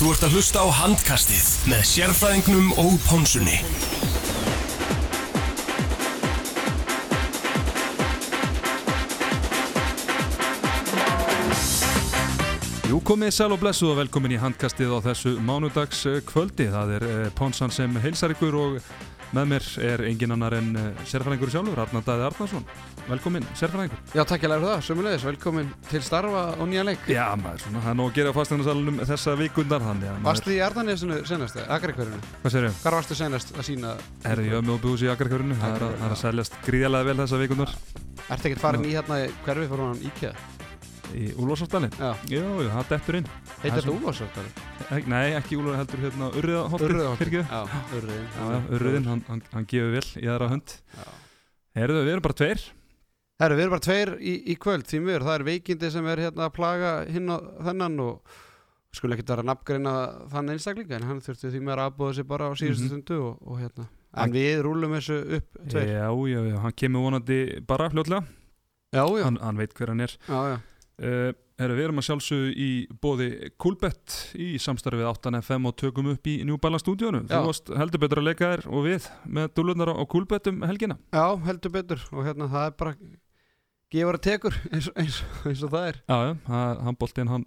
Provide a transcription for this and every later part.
Þú ert að hlusta á handkastið með sérfræðingnum og pónsunni. Jú, komið sæl og blessu og velkomin í handkastið á þessu mánudags eh, kvöldi. Það er eh, Ponsan sem heilsar ykkur og með mér er engin annar en eh, sérfræðingur sjálfur, Arnar Dæði Arnarsson. Velkomin, sérfræðingur. Já, takk ég lægur það, sömulegis, velkomin til starfa og nýja leik. Já, maður, svona, það er nóg að gera á fastegnarsalunum þessa vikundar, maður... Varstu í Arðanesinu senast, Akrakverðinu? Hvað sér ég? Hvar varstu senast að sína? Herri, ég hef með óbúðs í Akarkjörinu, það er að, er seljast gríðarlega vel þessa vikundar Ertu ekkert farin í hérna í hverfi fyrir hann IKEA? Í Úlfarsáltani. Já, Jú, það dettur inn. heitir þetta? Ek, nei, ekki Úlfar heldur hérna. Já, Urriðin. Hann, hann, hann gefur vel í aðra hönd. Herðu, við erum bara tveir. Herru, við erum bara tveir í, í kvöld, því miður, það er veikindi sem er hérna að plaga hinn og þennan og skulum ekkert vera nafngreina þann einstaklinga en hann þurfti því miður að aðbúða sig bara á síðustu Mhm. stundu og, og hérna. En við rúlum þessu upp tveir. Já, já, já, hann kemur vonandi bara fljótlega. Já, já, Hann, hann veit hver hann er. já, já. Uh, herru, við erum að sjálfsögðu í bóði Coolbet í samstarfið 8FM og tökum upp í Balance stúdíónu. Þú varst heldur betur að leika þér og við með dúlunar á Coolbet um helgina. Já, heldur betur og hérna það er bara gefur að tekur eins, eins, eins og það er. Já, já, það- hann boltinn, hann...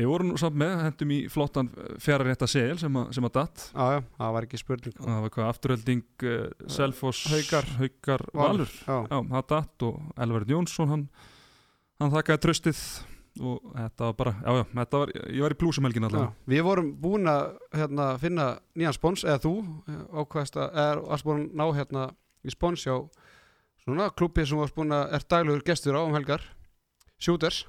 Við vorum nú samt með, hendum í flottan fjara rétta segil sem, að- sem að datt. Já, já, það var ekki spurning. Það var hvað afturölding uh, Selfoss, Haukar. Haukar Valur. Já, Já, það datt og Elverð Jónsson hann, hann þakkaði tröstið og þetta var bara, já já, þetta var, ég var í plúsum helgin já. allavega. Við vorum búin að hérna, finna nýjan spons, eða þú ákvæðast að, eða varst búin að ná hérna í spons hjá svona klubbi sem varst búin að er daglegur gestur á um helgar, Shooters,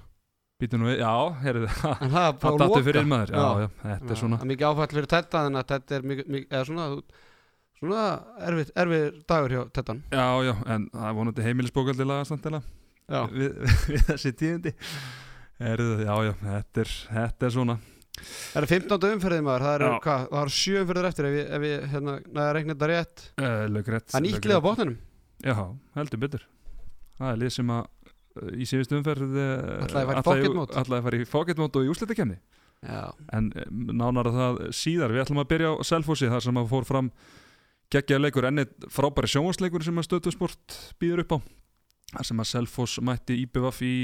Býtu nú við, já, heyrðu, það það er loka. fyrir maður, já, Já. já, þetta er svona, Það er mikið áfæll fyrir Tetta, en að Tetta er mikið, mikið eða svona, þú- svona erfið, erfið dagur hjá Tettan. já, já, en það er vonandi heimilisbókaldilega samtala Já, við, við þessi tíðindi. Heyrðu, já, já, þetta er, þetta er svona, það er 15. umferðið maður, það eru hvað, það eru sjö umferðir eftir ef ég, ef ég hérna, reikna þetta rétt. uh. Það er nýttlið á botninum. Já, heldur betur. Það er lið sem að uh, í síðustu umferð Ætlaði að fara í mode og í úslitakemni. Já, En eh, nánar að það síðar, við ætlum að byrja á Selfossi þar sem að fór fram geggjaður leikur, enni frábæri sjónvarsleikur sem að stöðtusport býður upp á þar sem að Selfoss mætti IBVF í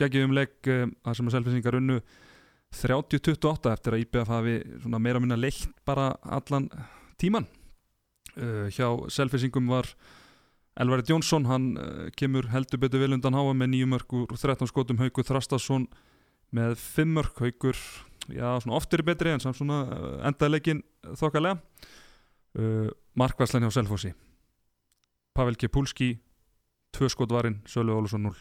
geggjum leik eh, þar sem að Selfossingar unnu 30-28 eftir að IBVF hafi meira minna leitt bara allan tíman uh, hjá Selfossingum var Elvarit Jónsson, hann uh, kemur heldur betur vel undan háa með nýjum mörg úr 13 skotum, Haukur Þrastason með 5 mörg, Haukur já, svona oftir betri en samt svona uh, endaði leikin þokkalega. Uh, Markværslan hjá Selfossi. Pavel Kepulski tvö skot varinn, Sölu Ólusson 0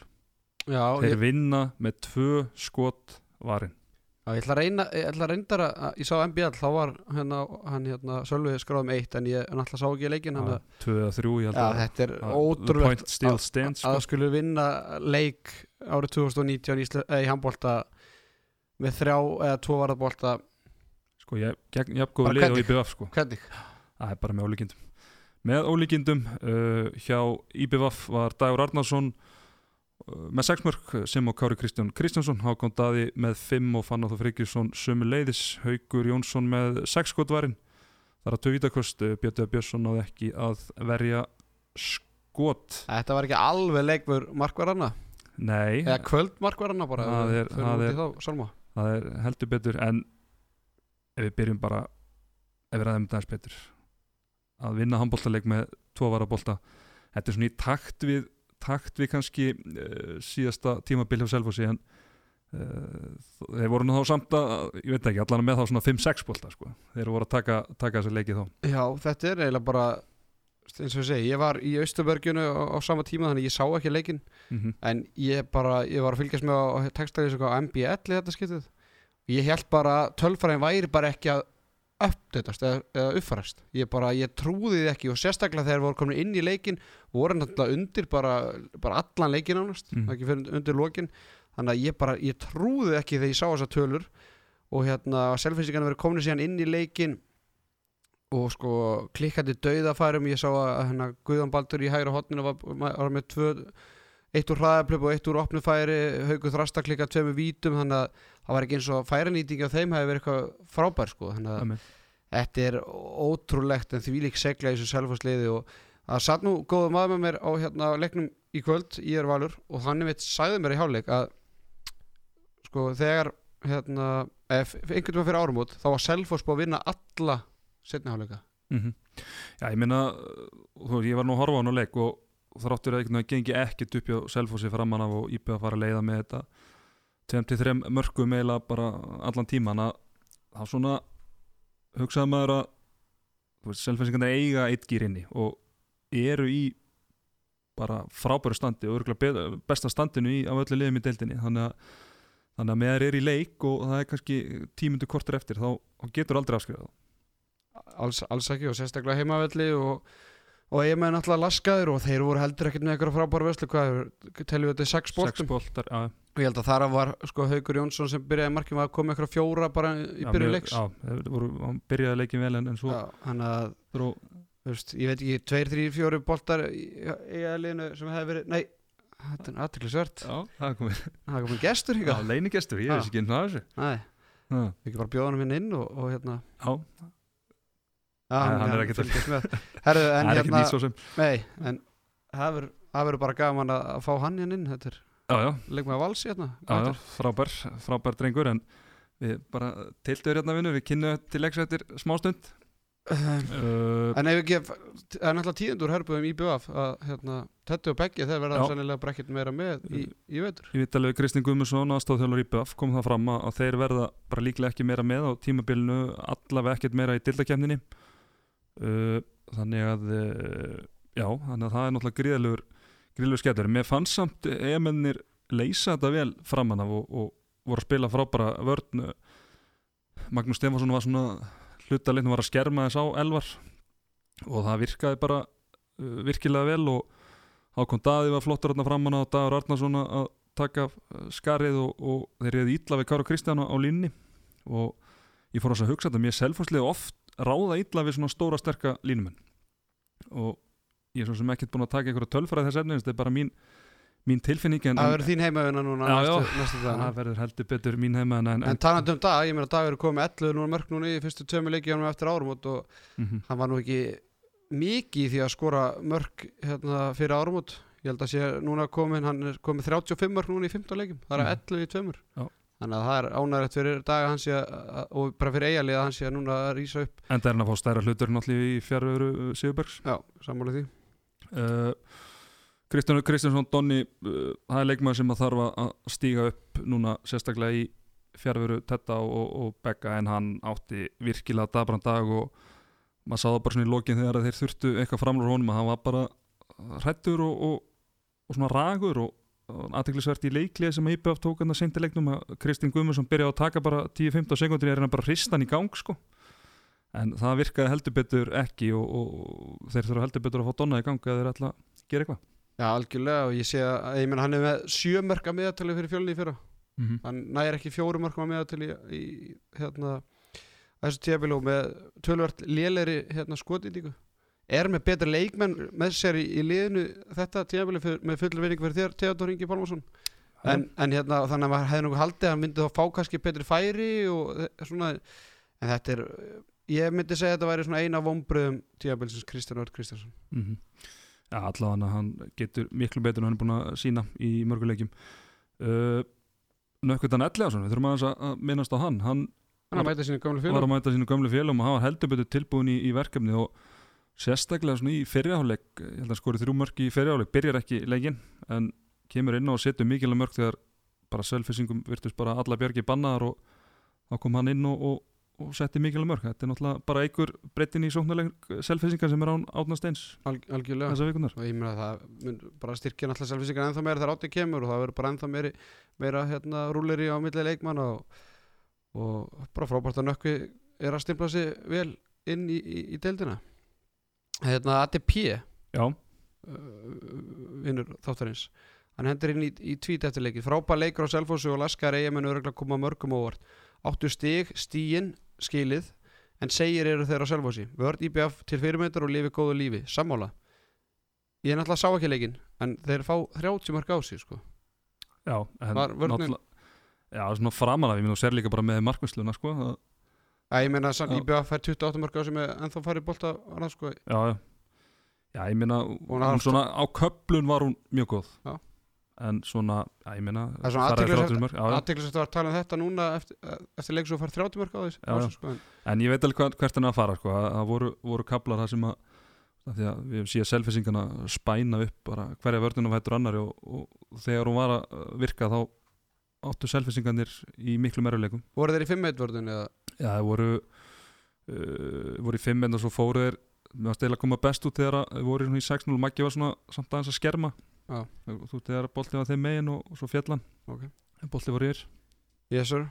já, þeir ég, vinna með tvö skot varinn Já, ég ætla að reyna, ég ætla að reyndara ég sá MBL, þá var hérna, hann hérna Sölvi skráðum eitt en ég náttúrulega sá ekki hann að, tvö eða þrjú, ég held já, að þetta er ótrúlegt að- sko. það skulle vinna leik árið 2019 í, eh, í handbólta með þrjá eða tvo varðabólta sko, ég, jafngóðu Bara lið og hvernig? IBVF sko. hvernig? það er bara með ólíkindum með ólíkindum uh, hjá IBVF var Dagur Arnarsson uh, með 6 mörg sem og Kári Kristján Kristjánsson Hákon Daði með 5 og Fannar Þór Frikkjusson sömu leiðis, Haugur Jónsson með 6 skotvarin þar að tövítakost Bjötu Björnsson náði ekki að verja skot. Þetta var ekki alveg leikmur markvarðarna nei, eða kvöld markvarðarna bara Það er- það er- þá, það er heldur betur en ef við byrjum bara ef við ræðum eins betur að vinna handbóltaleik með tvo varabolta. Þetta er svona í takt við takt við kannski uh, síðasta tímabil hjá Selfossi en uh, þeir voru nú þá samt að ég veit ekki, allan með þá svona 5-6 bolta sko. þeir voru að taka, taka þessi leiki þá. Já, þetta er eiginlega bara eins og ég segi, ég var í Austurberginu á, á sama tíma þannig ég sá ekki leikinn. Mm en ég bara, ég var að fylgjast með á textaði á MBL í þetta skiptið. Ég held bara tölfræðin væri bara ekki að uppdatast eða, eða uppfærast ég bara, ég trúði því ekki og sérstaklega þegar voru komin inn í leikin voru náttúrulega undir bara, bara allan leikin ánast, Mhm. ekki fyrir undir lokin þannig að ég bara, ég trúði ekki þegar ég sá þessar tölur og hérna selfinsíkan verið komin síðan inn í leikin og sko klikkandi dauðafærum ég sá að hérna, Guðan Baldur í hægra hotninu var, var með tvö eitt úr hraðaplöp og eitt úr opnufæri haugu þrasta klikka tveimu vítum þannig að það var ekki eins og færanýting á þeim hefði verið eitthvað frábær sko. Þannig að Amen. þetta er ótrúlegt en því lík segla í þessu selfasliði og það satt nú góða maður með mér á hérna leiknum í kvöld í er valur og hann veit sagði mér í hálfleik að sko þegar hérna ef einhvern veginn fyrir árumót þá var Selfoss búið að vinna alla setni hálfleika. Mm Já, ég meina þú veist, ég var nú að horfa á hann á leik og þráttur að það gengi ekkert upp hjá Selfossi framan af og íbjöð að fara að leiða með þetta 23 mörgum eiginlega bara allan tíman að það svona hugsaði maður að Selfossingarnir eiga eitt gýr inni og eru í bara frábæru standi og örgulega besta standinu í, af öllu liðum í deildinni. Þannig að, þannig að með þeir eru í leik og það er kannski tímundu kortur eftir þá, getur aldrei afskrifað alls, alls ekki og sérstaklega heimavelli og, og ég með náttúrulega laskaður og þeir voru heldur ekkert með eitthvað frábæra veslu hvað er, teljum við þetta er sex Sex boltum boltar, já og ég held að þar var sko Haugur Jónsson sem byrjaði markið var að koma eitthvað fjóra bara í Já, byrju leiks. Já, voru, hann byrjaði leikin vel en, en svo hann að dró, þú veist, ég veit ekki, tveir, þrý, fjóri boltar í, í liðinu sem hefði verið, nei þetta er aðtöklisvert, Já, það komið. Gestur Já, leinigestur, ég veist ekki einn af þessu. Ekki bara bjóða hann minn inn og, og hérna já, Nei, hann er ekkert- það er ekki hérna, nýtt svo sem. Nei, en það verður- bara gaman að, að fá hann hérna inn þetta er Leikmaður vals hérna já, frábær, frábær drengur en við bara tiltuður hérna vinnu, við kynnu til leiks eftir smástund uh, En ef ekki, það er náttúrulega tíðendur herbuðum í BF að hérna, Tetti og Beggi þeir verða sannilega bara ekkert meira með í, í vetur. Ég veit alveg Kristinn Guðmundsson aðstóðþjálfur í BF kom það fram að þeir verða bara líklega ekki meira með á tímabilinu allavega ekkert meira í dildakefninni uh, þannig að uh, já, þannig að það er náttúrulega gríðalegur gríðalegur skellur. Mér fannst samt emennir leysa þetta vel framan af og, og voru að spila frábara vörn Magnús Stefansson var svona hlutaleinn var að skerma þess á elvar og það virkaði bara uh, virkilega vel og Hákon Daði var flottur þarna framan á Dagur Arnarsson að taka uh, skarið og, og þeir reyði ítla við Kára Kristján á, línni og ég fór að hugsa þetta mér selfhúslega oft ráða ítla við svona stóra sterka línumenn og ég er svo sem ekkert búin að taka einhverja tölfræð þess efni þetta er bara mín, mín tilfinning Það verður þín heimavinna núna Já, næstu, næstu dagana. Það verður heldur betur mín heima en, en, En talandi um dag, ég meina Dagur er komið 11 núna mörg núna í fyrstu tömu leikjum eftir árumót og mm hann var nú ekki mikið því að skora mörg hérna, fyrir árumót ég held að sé núna komin, hann er komið 35 mörg núna í 15 leikjum, það er Mhm. 11 í tveimur. Já. þannig að það er ánægilegt fyrir dag hans og bara fyrir eigalið að hann sé núna að rísa upp. En það er hann að fá stærra hlutur náttúrulega í fjárveru Sigurbergs. Já, sammála því Kristján Kristjánsson Donni, uh, það er leikmaður sem að þarf að stíga upp núna sérstaklega í fjárveru Tetta og, og, Begga en hann átti virkilega dabran dag og maður sá það bara svona í lokin þegar þeir þurftu eitthvað framlur honum að hann var bara hrættur og, og, og svona ragur og aðteglisvert í leiklið sem IPF tók hann að seinti leiknum að Kristinn Guðmundsson byrjaði að taka bara 10-15 sekundir er hann bara hristan í gang sko en það virkaði heldur betur ekki og, og þeir þurfa heldur betur að fá Donna í gang að þeir ætla að gera eitthvað. Já, algjörlega og ég sé að ég meina hann er með sjö mörg að meðatali fyrir fjölni í fyrra. Mm -hmm. hann næri ekki fjóru mörgum að meðatali í, í hérna þessu tíabili og með tölvert léleri hérna skotindíku er með betri leikmenn með sér í, í liðinu þetta tíabili með fullur vinningu fyrir þér Theodor Ingi Pálmarsson en, en hérna þannig að maður hefði nokkuð haldið að hann myndi þá fá kannski betri færi og svona en þetta er ég myndi segja að þetta væri svona eina vombriðum tíabilisins Kristján Örd Kristjánsson. Mm -hmm. Já, allavega hann getur miklu betur en hann er búin að sína í mörguleikjum uh, Nökkvöldan Ellegason, við þurfum aðeins að minnast á hann. Hann var fjölu að mæta sínu gömlu félum og hann var heldur betur tilbúin í, í verkefni og sérstaklega svona í fyrirháleik ég held að skori þrjú mörk í fyrirháleik byrjar ekki leikinn en kemur inn og setur mikilvæg mörk þegar bara selfisingum virtust bara alla björgi bannaðar og þá kom hann inn og, og, og setti mikilvæg mörk. Þetta er náttúrulega bara einhver breytin í sóknarleik selfisingar sem er án átna steins Al, algjörlega. og ég meina að það bara styrkja náttúrulega selvfísingar ennþá meira þegar átti kemur og það verður bara ennþá meiri, meira hérna rúleri á milli leikmann og, og bara frábært að nökkvi er að stimpla sig vel inn í, í, í deildina. Hérna ATP Já, uh, vinnur þáttarins hann hendur inn í, í tvít eftir leikið. Frábær leikur á Selfossi og Laskar eigamenn öruglega koma mörgum óvart. Áttu stig, stíin, skilið en segir eru þeir á Selfossi vörd IBF til fyrirmyndar og lifi góðu lífi sammála ég náttúrulega sá ekki leikin en þeir fá 30 mörg á sig sko. já en Var náttúrulega- Já, svona framan af, ég minn þú sér líka bara með markvæsluna sko, það, Æ, ég meina Já. IBF fær 28 mörg á sem er ennþá farið annað sko já, já Já, ég meina, svona á köplun var hún mjög góð Já. En svona, já, ég meina Það er svona fara í athyglisvert- 30 mörk, já, já. Aðteklis að tala um þetta núna eftir, eftir leik svo fær 30 mörg á þess Já, já. sko, en, En ég veit alveg hvað, hvert hann er að fara sko. Það það voru, voru kaplar það sem að að við séum selfisingana spæna upp bara hverja vörðunum hættur annari og, og þegar hún var að virka þá áttu selfisingarnir í miklu meruleikum voru þeir í 5-1 vörðun eða Já, það voru uh, voru í fimm en og svo fóru þeir með að stela að koma best út þegar að þeir voru í 6-0 og Maggi var svona samt aðeins að skerma Já. þú veist þegar boltið var þeim megin og, og svo fjallan. Ok. en boltið var yfir. Yes sir.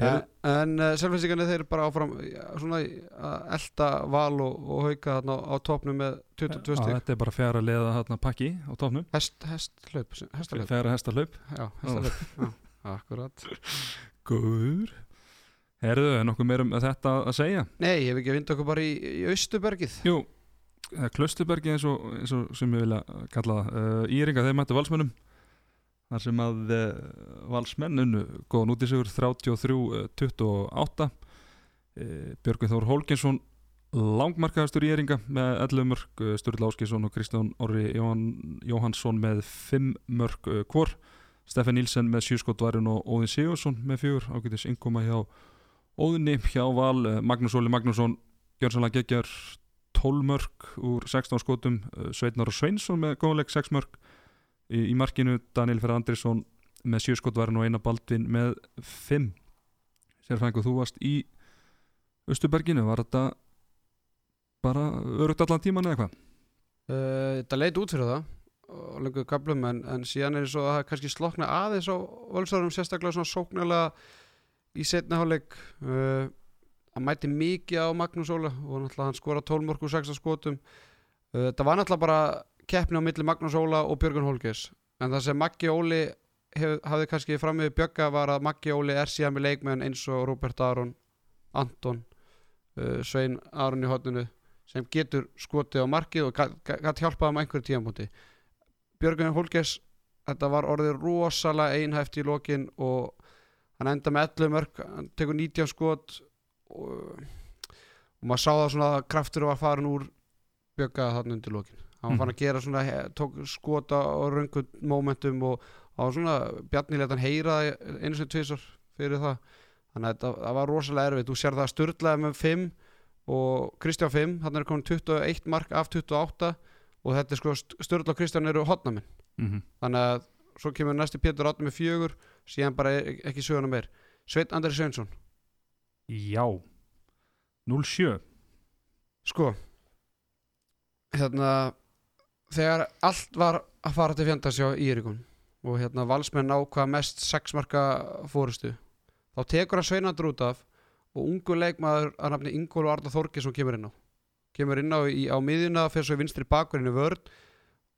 Heyrðu- En, en uh, selvfæstingarnir þeir eru bara áfram ja, svona að elta val og, og hauka þarna á, á topnum með 22 Já, stík þetta er bara fjara að leiða þarna pakki á topnum Hest, hest hlaup, fjara hesta hlaup Já, hestalaup Já, akkurat. Góður. Herðu, er nokkuð meir um þetta að segja? Nei, ég hef ekki að vinda okkur bara í, í Austubergið Jú, Klöstubergi eins og, eins og sem við vilja kalla það. Uh, Íringa þeir mættu valsmönnum. Þar sem að uh, valsmenn unnu góðan út í sigur 33-28 uh, Björgvin Þór Hólkinsson langmarkaðastur Íringa með 11 mörg uh, Sturla Áskisson og Kristján Orri Jóhann, Jóhannsson með 5 mörg hvor. Stefan Nílsen með 7 skot varun og Óðin Sigursson með 4 ágætis innkoma hjá Óðinni hjá Val Magnús Óli Magnússon Gjörnsanlega geggjar 12 mörg úr 16 skotum. Uh, Sveitnar og Sveinsson með góðleik 6 mörg í, í markinu Daniel Ferra Andrisson með 7 skotvarinn og eina Baldvin með 5 Sérfængu, þú varst í Östuberginu, var þetta bara örugt allan tíman eða hvað? uh, Þetta leit út fyrir það og lengur kaplum en, en síðan er svo að það kannski slokna aðeins á völsarum sérstaklega svona sóknarlega í setna hálfleik. Uh, hann mæti mikið á Magnús Óla og náttúrulega hann skora 12 mörg úr 6 skotum. Uh, þetta var náttúrulega bara keppni á milli Magnús Óla og Björgun Hólkes en það sem Maggi Óli hef, hafði kannski fram með Bjögga var að Maggi Óli er síðan með leikmenn eins og Robert Aron Anton uh, Svein Aron í hotninu sem getur skotið á markið og gætt hjálpað um einhverju tíðanbúti Björgun Hólkes þetta var orðið rosalega einhæft í lokin og hann enda með 11 mörg hann tekur 19 skot og, og maður sá það svona að kraftur var farin úr Bjögga þarna undir lokin. Hann var Mhm. fann að gera svona tók skota á röngu momentum og á svona Bjarni leta hann heyra það einu sem tvisar fyrir það. Þannig að þetta það var rosalega erfitt. Þú sér það að Sturlaði með 5 og Kristján 5, hann er komin 21 mark af 28 og þetta er sko Sturla og Kristján eru hotnamenn Mm -hmm. þannig að svo kemur næsti Pétur Átni með fjögur síðan bara e- ekki söguna meir. Sveit Andri Sveinsson Já. 07 sko hérna þegar allt var að fara til fjandars hjá Írikun og hérna valsmenn á hvað mest sexmarka fórustu þá tekur hann Sveinandur út af og ungu leikmaður að nafni Ingólu Arda Þorgesson kemur inn á. Kemur inn á í, á miðjuna fyrir svo í vinstri bakverðinu vörn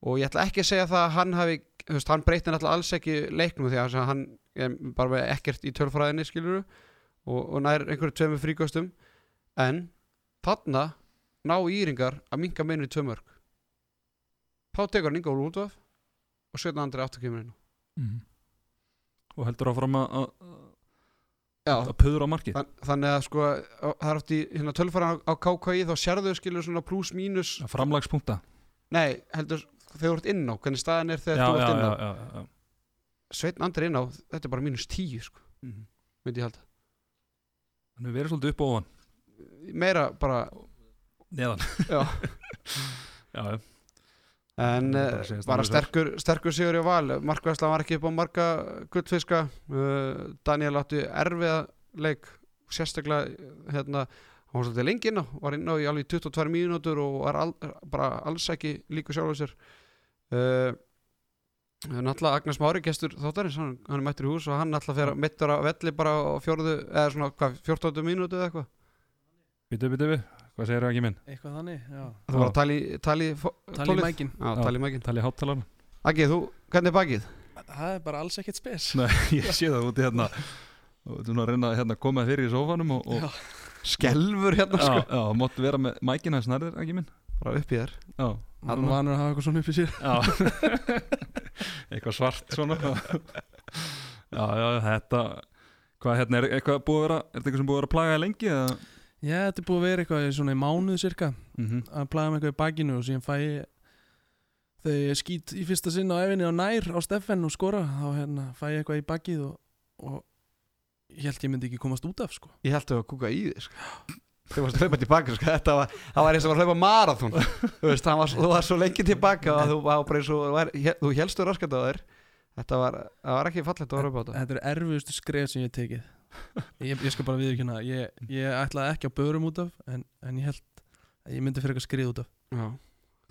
og ég ætla ekki að segja það að hann hafi hann breytir náttúrulega alls ekki leiknum því að hann er bara ekkert í tölfræðinni skilur og, og nær einhverju tveimur fríkostum en þarna ná Íringar að minka meinu í tvö mörg þá tekur hann Ingólu út af og setna andri aftur kemur inn. Á Mhm. og heldur áfram að- að puður á markið. Þann, þannig að sko það er oft í hérna, tölfæran á, KKI þá sérðu skilur svona pluss mínus. Framlagspunkta. Nei, heldur þú ert inn á hvernig staðan er þegar þú já, inn á? já, já, já. Sveitn Andri inn á, þetta er bara mínus tíu sko, Mhm. myndi ég halda hann hefur verið svolítið upp og ofan. Meira bara, neðan. Já. Já, en bara bara, að alveg sterkur, sterkur sigur í val. Markvæsla var ekki upp á marga gullfiska. Uh, Daniel átti erfiða leik sérstaklega hérna, hann var svolítið lengi inn á var inn á í alveg 22 mínútur og var al, bara alls ekki líku sjálfur sér. Uh, náttúrulega Agnes Mári gestur þáttarins, hann, hann er mættur í hús og hann náttúrulega fer mittur á velli bara á fjórðu eða svona hvað, 14 mínútu eða eitthvað? Bitu, bitu, bitu, hvað segir það ekki minn? Eitthvað þannig, já. Það var að tala í tali, Tala í mækin. Já, tala í mækin. tali háttalara Aggi, þú, hvernig er bakið? Það er bara alls ekkert spes. Nei, ég sé það úti hérna. Og þú erum að reyna að hérna, koma fyrir í sófanum og, og. Skelfur hérna sko. Já, máttu vera með mækina snarðir, ekki minn. Bara upp í þér. Já, Hann var vanur að hafa eitthvað svona upp í sér já. eitthvað svart svona Já, já, þetta Hvað, hérna, er eitthvað búið að vera Er þetta eitthvað sem búið að vera að plaga lengi eða? Já, þetta er búið að vera eitthvað í svona í mánuð cirka Mm að plaga með eitthvað í bakinu og síðan fæ ég þegar ég skýt í fyrsta sinn á efinni á nær á Steffen og skora þá hérna, fæ ég eitthvað í bakið og, og ég held ég myndi ekki komast út af sko. Ég held að það var kúka í þig sko. Þú varst að hlaupa tilbaka sko. Þetta var, það var eins og að hlaupa marathon. Þú veist, það var, þú var svo lengi tilbaka og þú var bara eins og þú var- Þú helstu raskat á þér. Þetta var, það var ekki fallegt að hlaupa á þetta. Þetta er erfiðustu skref sem ég hef tekið. Ég, ég skal bara viðurkenna ég, ég ætlaði ekki að börum út af en, en ég held að ég myndi fyrir eitthvað skrið út af. Já.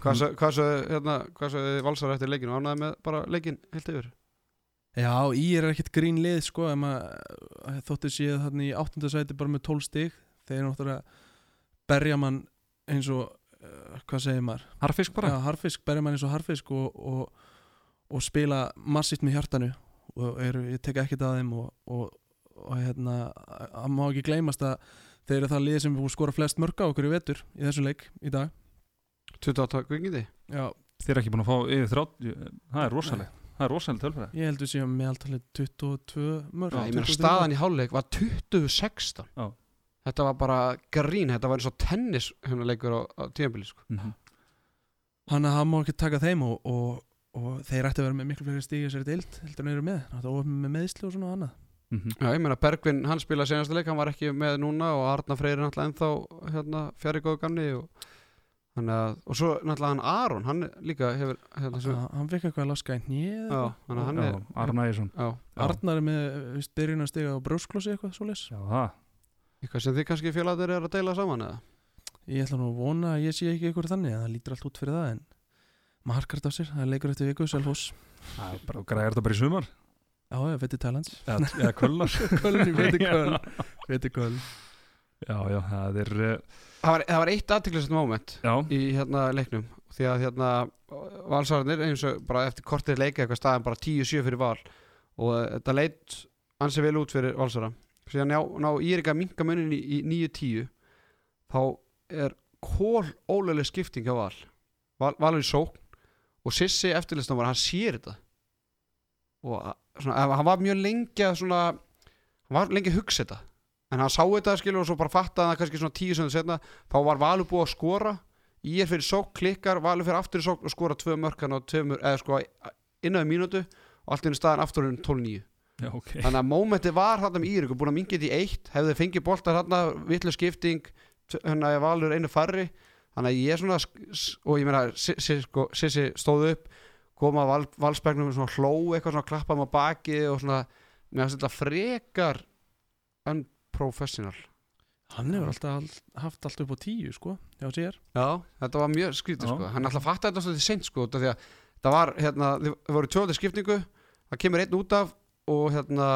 Hvað svo, hvað svo, hérna, hvað svo valsar eftir leikinu Ánæði með bara leikin heilt yfir? Já, í er ekkert grín lið sko maður þóttu séð þarna í áttundasæti bara með 12 stig þeir náttúrulega berja mann eins og uh, hvað segir maður? Harfisk bara. Já, harfisk, berja mann eins og harfisk og, og, og spila massíft með hjartanu. Og eru, ég tek ekkert að þeim og, og, og hérna að má ekki gleymast að þeir eru það lið sem búið að skora flest mörg á okkur í vetur í þessum leik í dag. 28 kvikindi. Já, Þið er ekki búin að fá yfir þrjá Það er rosaleg Það er rosaleg tölfræði. Ég held við séum með alltaf 22 mörg Ég meina staðan í hálfleik var 2016 Já. Þetta var bara grín Þetta var eins og tennis hérna leikur á, á tíðanbili sko. mm -hmm. Hann að hann má ekki taka þeim og, og, og þeir ætti að vera með miklu fleiri stígi sér dild heldur en eru með, það var með meðsli og svona og annað. Mhm. Já, ég meina Bergvin, hann spilaði senasta leik Hann var ekki með núna og Arna Freyr er náttúrulega ennþá hérna, fjari góðu gamni og, þannig að, og svo náttúrulega hann Aron Hann líka hefur hérna, sem, Hann- hann fikk eitthvað að laska þannig hann Já, er Aron Ægjesson Já, Arnar er með byrjun að stiga á brjósklossi eitthvað svoleiðis. Já, það eitthvað sem þið kannski félagar er að deila saman eða? Ég ætla nú að vona að ég sé ekki eitthvað þannig að það lítur allt út fyrir það en maður harkar þetta af sér, það er leikur eftir viku Selfoss, Það er bara, græðir þetta bara í sumar. Já, já, veitir Thailands Eða, eða kölnar. Köln, veitir Köln. Veitir Köln. Já, já, það er eh, Það var, það var eitt aðtiklisast moment Já, í hérna leiknum. Því að hérna valsararnir eins og bara eftir kortið leika eitthvað staðan bara 10-7 fyrir val. Og uh, þetta leit ansi vel út fyrir valsara síðan ná, ná Írika minka munin í, í 9-10 þá er kól ólega skipting á val. Val, valur í sókn og Sissi eftirlistan var hann sér þetta. Og svona, hann var mjög lengi að svona hann var lengi að hugsa þetta. En hann sá þetta skilur og svo bara fattaði hann kannski svona 10 sem setna þá var Valur búið að skora. Í er fyrir sók, klikkar, Valur fyrir aftur í sók og skora tvö mörkan og tveimur eða sko innan mínútu. Og allt inn í staðan aftur um 12-9 já, ok. Þannig að mómenti var þarna með Íriku búin að mingi þetta í eitt hefði fengið boltar þarna vitlu skipting hérna er Valur einu farri þannig að ég er svona og ég meina Sissi sko, Sissi stóð upp koma val, valspegnum svona hló eitthvað svona klappa með baki og svona mér finnst þetta frekar unprofessional. Hann hefur alltaf all- haft allt upp á tíu sko, hjá sér. Já, þetta var mjög skrítið sko. Hann ætla að fatta þetta svolítið seint sko Því að það var, hérna, þið voru tjóðið skipningu Það kemur einn út af Og hérna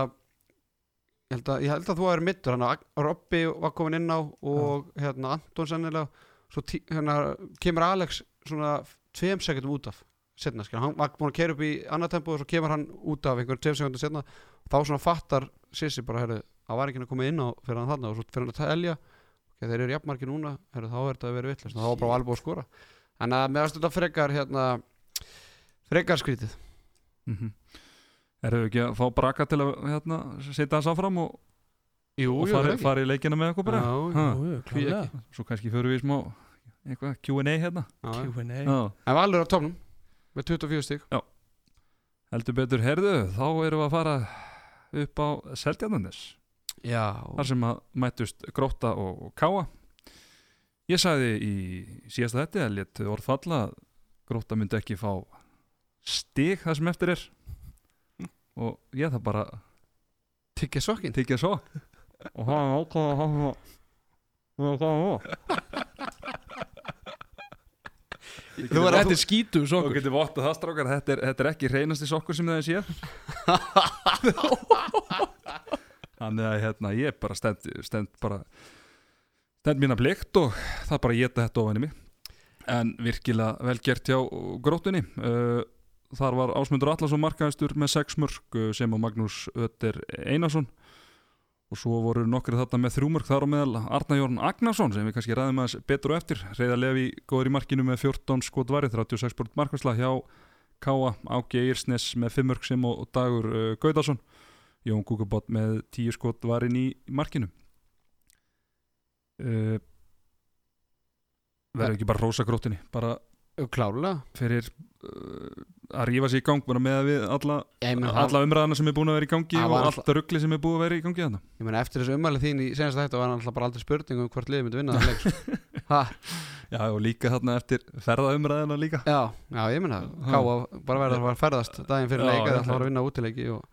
Ég held að, ég held að þú er mittur Þannig að Robby var komin inn á Og hérna Anton sennilega Svo tí, hérna, kemur Alex svona Tveim sekundum út af setna, skil. Hann var búin að kera upp í annað tempo Og svo kemur hann út af einhverjum tveim sekundum setna Þá svona fattar Sissi bara, herru Það var ekki að koma inn á fyrir hann þarna. Og svo fyrir hann að telja okay, þeir eru jafnmarki núna, heru, þá er þetta að vera vittlust þá var bara alveg að skora. En að meðast þetta frekar hérna frekar skrítið. Mm Erum við ekki að fá braka til að hérna, setja hans áfram og, Jú, og fara, fara í leikina með okkur bara? Já, já, Jú, jú, klálega. Svo kannski fyrir við í smá eitthvað Q&A hérna. Já, já. Q&A Já. En Valur á tónum með 24 stík Heldur betur, herðu, þá erum við að fara upp á Seldjarnanes Já, þar sem að mættust Gróta og, Káa. Ég sagði í síðasta þetta að létt orð falla að Gróta myndi ekki fá stig það sem eftir er og ég það bara tyggja sokkin tikið svo og hann ákvaða að hann og það Þú verður Þetta er skítu Þú sokkur getur vottað það strákar, þetta er, þetta er ekki reynasti sokkur sem það er séð. Þannig að hérna, ég bara stend, stend bara stend mína blikt og það bara geta þetta ofan í mig. En virkilega vel gert hjá grótunni uh, þar var Ásmundur Allarsson markaðistur með 6 mörg uh, sem á Magnús Ötter Einarsson. Og svo voru nokkri þarna með þrjú mörg þar á meðal. Arna Jórn Agnarsson sem við kannski ræðum aðeins betur og eftir. Reyða Levi góður í markinu með 14 skot varið 36 bort markværsla hjá Káa Ági Eirsnes með 5 mörg sem og Dagur uh, Gaudarsson Jón Kúkabott með tíu skot var inn í markinu. Uh, verður ekki bara rósa gróttinni bara Klárlega. fyrir uh, að rífa sig í gang með að við alla, alla umræðana sem er búin að vera í gangi og var allt ruggli sem er búin að vera í gangi þarna. Ég meina eftir þessu umæli þín í senast þetta var náttúrulega bara aldrei spurning um hvort liðið myndi vinna sko. Já, og líka þarna eftir ferðaumræðina líka. Já, já, ég meina bara verður að ferðast daginn fyrir leika það ætla að fara að vinna útileiki og,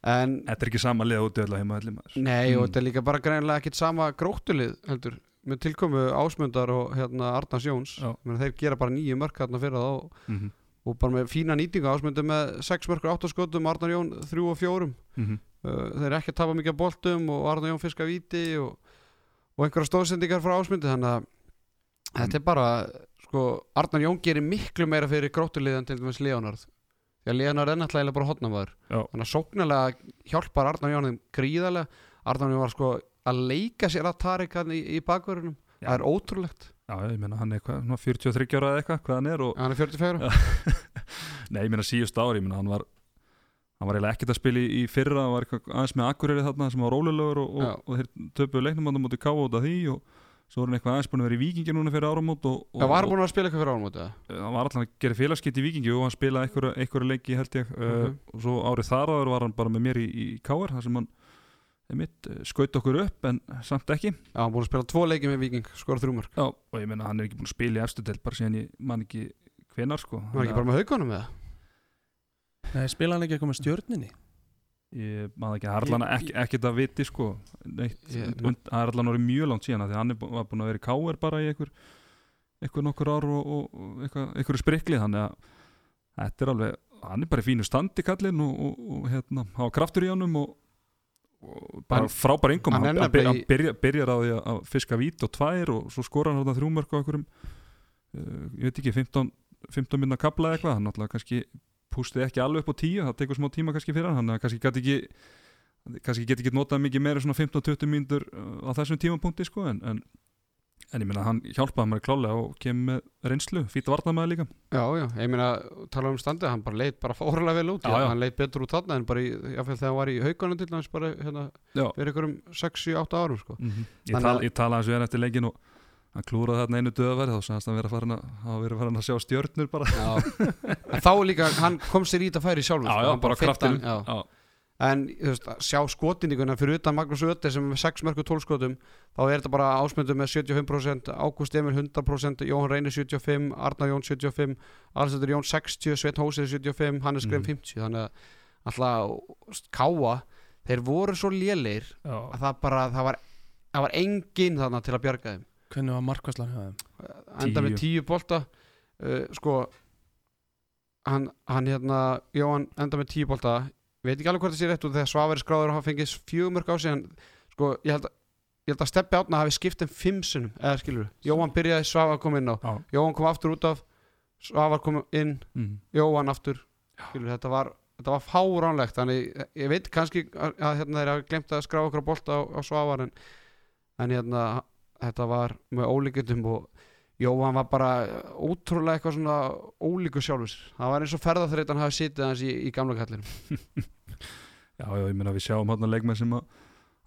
En, Þetta er ekki sama liða öll að heima allir maður. Nei, og Mm. þetta er líka bara greinlega ekkit sama gróttulið heldur með tilkomu Ásmundar og hérna Arnars Jóns. Þeir gera bara nýju mörk hérna fyrir og, mm -hmm. Og bara með fína nýtingu Ásmundur með 6 mörkur 8 skotum Arnar Jón 3 og 4 Mm -hmm. uh, þeir ekki að tapa mikið af boltum og Arnar Jón fiska víti og, og einhverja stóðsendingar frá ásmundi þannig að þetta er bara sko, Arnar Jón gerir miklu meira fyrir gróttuliðan til dæmis Leonard. Því að Leonard er náttúrulega bara hotnamaður. Þannig að sóknarlega hjálpar Arnar Jón þeim gríðarlega. Arnar Jón var sko að leika sér að Tarik í, í bakverðunum það er ótrúlegt, Já, ég meina hann er hvað, svona 43 ára eða eitthvað, hvað hann er og, hann er 44 Já. Nei, ég meina síðust ári, ég meina hann var hann var eiginlega ekkert að spila í, fyrra hann var eitthvað aðeins með Akureyri þarna sem var rólulegur og, og, og þeir töpuðu leiknum á káa út af því og svo er hann eitthvað aðeins búin að vera í Víkingi núna fyrir áramót og, það var búin að spila eitthvað fyrir árum út hann var alltaf að gera félagskipt í Víkingi og hann spilaði einhverja leiki held ég uh, Mhm. og svo árið þar áður var hann bara með mér í, í káar þar sem hann mitt, skaut okkur upp en samt ekki. Já, hann búin að spila tvo leiki með Viking, skora þrjumörk Já. og ég meina hann er ekki búin að spila í efstu delt bara síðan ég man ekki hvenar sko. Hann var ekki bara með haugunum með Nei, spila hann ekki eitthvað með stjörninni Ég maður ekki, það er allan ekki, ekkert að viti sko. Neitt, það er allan orðið mjög langt síðan af því hann er, var búin að vera í káir bara í einhver, einhver nokkur ár og, og, og eitthvað, einhverju sprikli þannig að þetta er alveg hann er bara í fínu standi kallinn og, og, og hérna, hafa kraftur í honum og bara frábær engum hann hann, hann, hann byrja, byrjar á því að- fiska vít og tvær og svo skora hann þarna þrjú mörg á einhverjum uh, ég veit ekki, 15, 15 minna kapla eða eitthvað, hann náttúrulega kannski pústið ekki alveg upp á tíu, það tekur smá tíma kannski fyrir hann, hann kannski gæti ekki kannski geti ekki notað mikið meira svona 15-20 mínútur uh, á þessum tímapunkti sko en, en, en ég meina hann hjálpaði mér klálega og kemur með reynslu, fýtt varnamæði líka Já, já, ég meina, tala um standið, hann bara leit bara fórlega vel út, Já, já. hann leit betur út þarna en bara í, jáfnvel þegar hann var í haugunum til hans bara hérna, fyrir einhverjum 6-7-8 árum, sko. ég, Þannig tal, að- ég talaði hans við hann eftir leikin og hann klúraði þarna einu döðaverð þá sagðist hann farin að, verið farin að sjá stjörnur bara Já. en þá líka, hann kom sér í þetta færi sjálfur, já, sko, já, bara hann- já. En, veist, sjá skotindíkuna fyrir utan Magnús Ötter sem er með 6 mörgur 12 skotum, þá er þetta bara ásmöndu með 75%, Ágúst Emil 100%, Jóhann Reynir 75, Arnar Jón 75, Alessandur Jón 60, Sveit Hósið 75, Hannes Greim Mhm. 50, þannig að alltaf káa, þeir voru svo lélir að það bara, það var, það var enginn þarna til að bjarga þeim. Hvernig var markvæslan hjá þeim? enda með tíu bolta. Uh, sko hann, hann hérna, Jóhann enda með tíu bolta veit ekki alveg hvort það sé rétt og þegar Svavari skráður hafa fengið fjögumörk á sig en sko, ég held að ég held að Steppi Átna hafi skipt þeim fimm sinnum eða skilur, Jóhann byrjaði, Svavar kom inn á já, Jóhann kom aftur út af Svavar kom inn, mm, Jóhann aftur. Skilur, þetta var þetta var fáránlegt, þannig ég- ég veit kannski að, að hérna þeir hafa glemt að skrá okkur bolta á, á Svavar en, en hérna þetta var með ólíkjöndum og Jóhann var bara ótrúlega eitthvað svona ólíku sjálfur sér. það var eins og ferðarþreytan hafi sitið hans í, í gamla kallinum já, já, ég meina við sjáum hann leikmenn sem að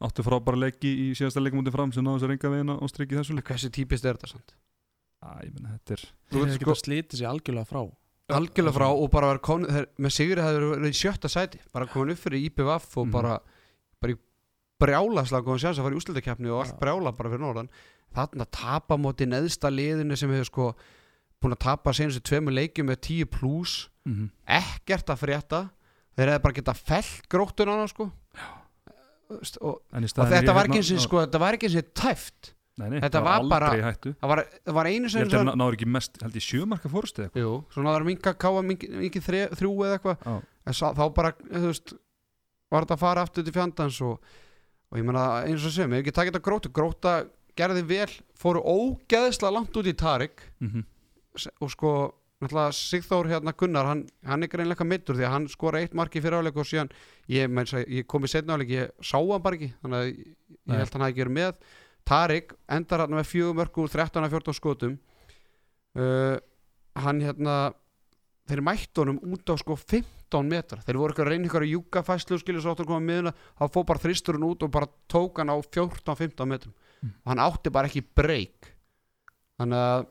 áttu frábæra leiki í síðasta leikumúti fram sem náðu sér enga veginn og strikki þessu leik hversu típist er þetta samt já, ég meina þetta er Þú hefði sko- slítið sér algjörlega frá algjörlega frá og bara verið komin þeir, með Sigri hefur verið í sjötta sæti bara komin upp fyrir IPVF og Mhm. bara, bara í brjálaslega góðan sjans að fara í úslutakefni og allt Já. brjála bara fyrir norðan þarna tapa móti neðsta liðinu sem hefur sko búin að tapa senustu tveimur leikjum með 10 pluss mm -hmm. ekkert að frétta. Þeir hefði bara getað fellt gróttun á hann sko og, í og þetta var ég ekki hérna- eins og sko, þetta var ekki eins og tæft. Nei, nei, þetta var bara- í það var, var einu ég sem held að náður ekki mest, held ég sjömarka fórstu eitthvað. Jú, svona það var minga káa mikið þrjú eða eitthvað. En sá, þá bara, þú veist var þetta að fara aftur til fjandans og, og ég meina eins og sem, ef ekki takið þetta grótu gróta gerði vel, fóru ógeðslega langt út í Tarik. Mm s- og sko, Sigþór hérna Gunnar, hann, hann er greinleika mittur því að hann skora eitt marki fyrir áleik og síðan ég, ég kom í setna áleik, ég sá hann bara ekki þannig að ég, Nei. held að hann hafi ekki verið með. Tarik endar hann með fjögur mörku 13 af 14 skotum. Uh, hann hérna þeir mættu honum út á sko 15 15 metra þeir voru eitthvað að reyna ykkur að júka fæslu skilur svo áttur að koma miðuna þá fór bara þristurinn út og bara tók hann á 14-15 metrum Mm. og hann átti bara ekki breyk þannig að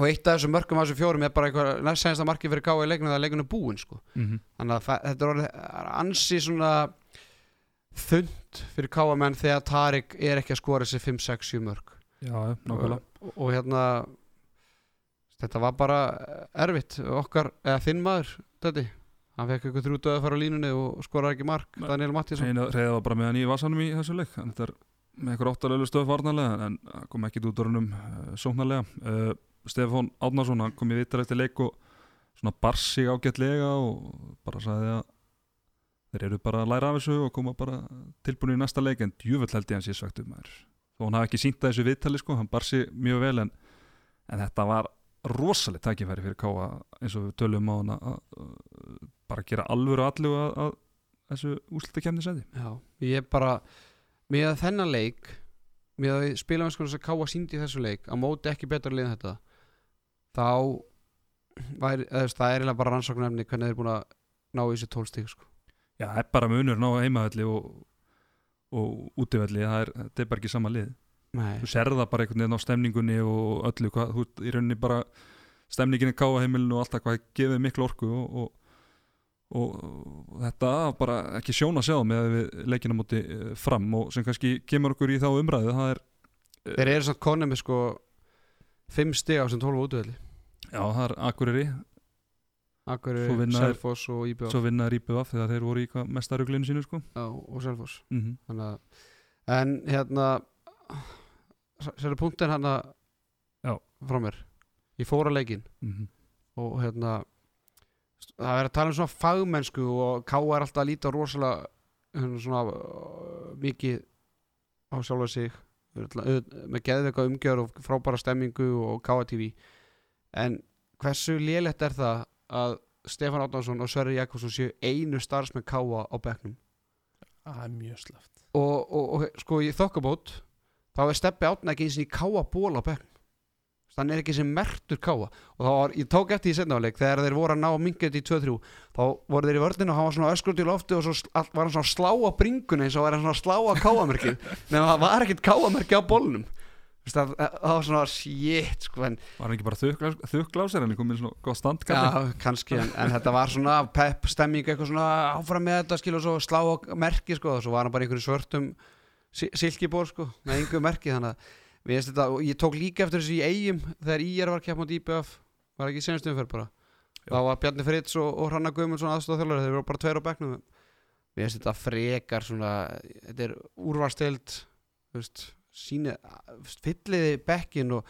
og eitt af þessum mörgum af þessum fjórum er bara eitthvað næst senast að markið fyrir gáði leikinu það leikinu búinn sko. Mhm. þannig að þetta er orðið ansi svona þund fyrir káamenn þegar Tarik er ekki að skora þessi 5-6-7 mörg Já, og, og hérna þetta var bara erfitt. Okkar, eða þinn maður þetta, hann fekk eitthvað þrjú döða að fara á línunni og skoraði ekki mark. Daniel Mattísson Reyða var bara með hann í vasanum í þessu leik. En þetta er með eitthvað óttalegu stöð varnarlega en kom ekki út úr hennum uh, sóknarlega. Uh, Stefán Átnarsson hann kom í vittar eftir leik og svona bar sig ágætlega og bara sagði að þeir eru bara að læra af þessu og koma bara tilbúinu í næsta leik en djúvöld held ég hans ég sagt um þær þó hann hafi ekki sínt að þessu viðtali sko, hann bar sig mjög vel en, en þetta var rosalega tækifæri fyrir Káa eins og við tölum á hann að, bara gera alvöru allu að, að þessu úslita kemni sæti Já, ég bara með að þennan leik með að spilamennskunum sem Káa síndi í þessu leik á móti ekki betra liðin þetta þá væri, eða, það er bara rannsóknarefni hvernig þeir eru búin að ná í þessi tólstík sko. Já, það er bara munur ná heimavelli og, og útivelli, það er, er bara ekki sama lið. Nei, Þú serða bara einhvern veginn á stemningunni og öllu, hvað, þú í rauninni bara stemningin í káaheimilinu og allt það hvað gefið miklu orku og, og, og, þetta bara ekki sjón að sjá með að við leikina móti eh, fram. Og sem kannski kemur okkur í þá umræðu, er, þeir eru samt konið með sko 5 stig á sem 12 útvöldi já, það er Akureyri, þeir- Selfoss og IBF svo vinnaður IPVF þegar þeir voru í hvað mestaruglinu sínu, sko. Já, og Selfoss. Mm að, en hérna Sérðu punktin hérna Já. frá mér. Ég fór að leikin -hmm. og hérna það er að tala um svona fagmennsku og K er alltaf að líta rosalega hérna, svona uh, mikið á sjálfa sig. Auð- með geðveika umgjör og frábæra stemmingu og KTV en hversu lélegt er það að Stefán Átnánsson og Sverri Jakobsson séu einu starfsmenn K á bekknum? Það er mjög sleft. Og, og, og sko í þokkabót þá er Steppi Átna ekki eins og í káa ból á bekknum þannig er ekki sem mertur káa og þá var, ég tók eftir í setnáleik þegar þeir voru að ná mingið í 2-3 þá voru þeir í vörðinu og hann var svona öskrut í lofti og svo var hann svona að slá á bringunni eins og var hann svona að slá á káamerkið nema það var ekkert káamerki á bólnum það, það var svona shit sko en Var hann ekki bara þukkglásir, hann er komið svona góð stand, kalli? Já, kannski, en, en þetta var svona pepp stemming, eitthvað svona áfram með þetta skil og svo slá á merki sko og svo var hann bara í að þetta, ég tók líka eftir þessu í eigum þegar IR var kepp mot IBF var ekki senast umferð bara. Þá var Bjarni Fritz og, og Hranna Guðmundsson aðstofþjálfari, þeir voru bara tveir á bekknum. Við veist þetta frekar svona þetta er úrvarstild fylliði bekkin og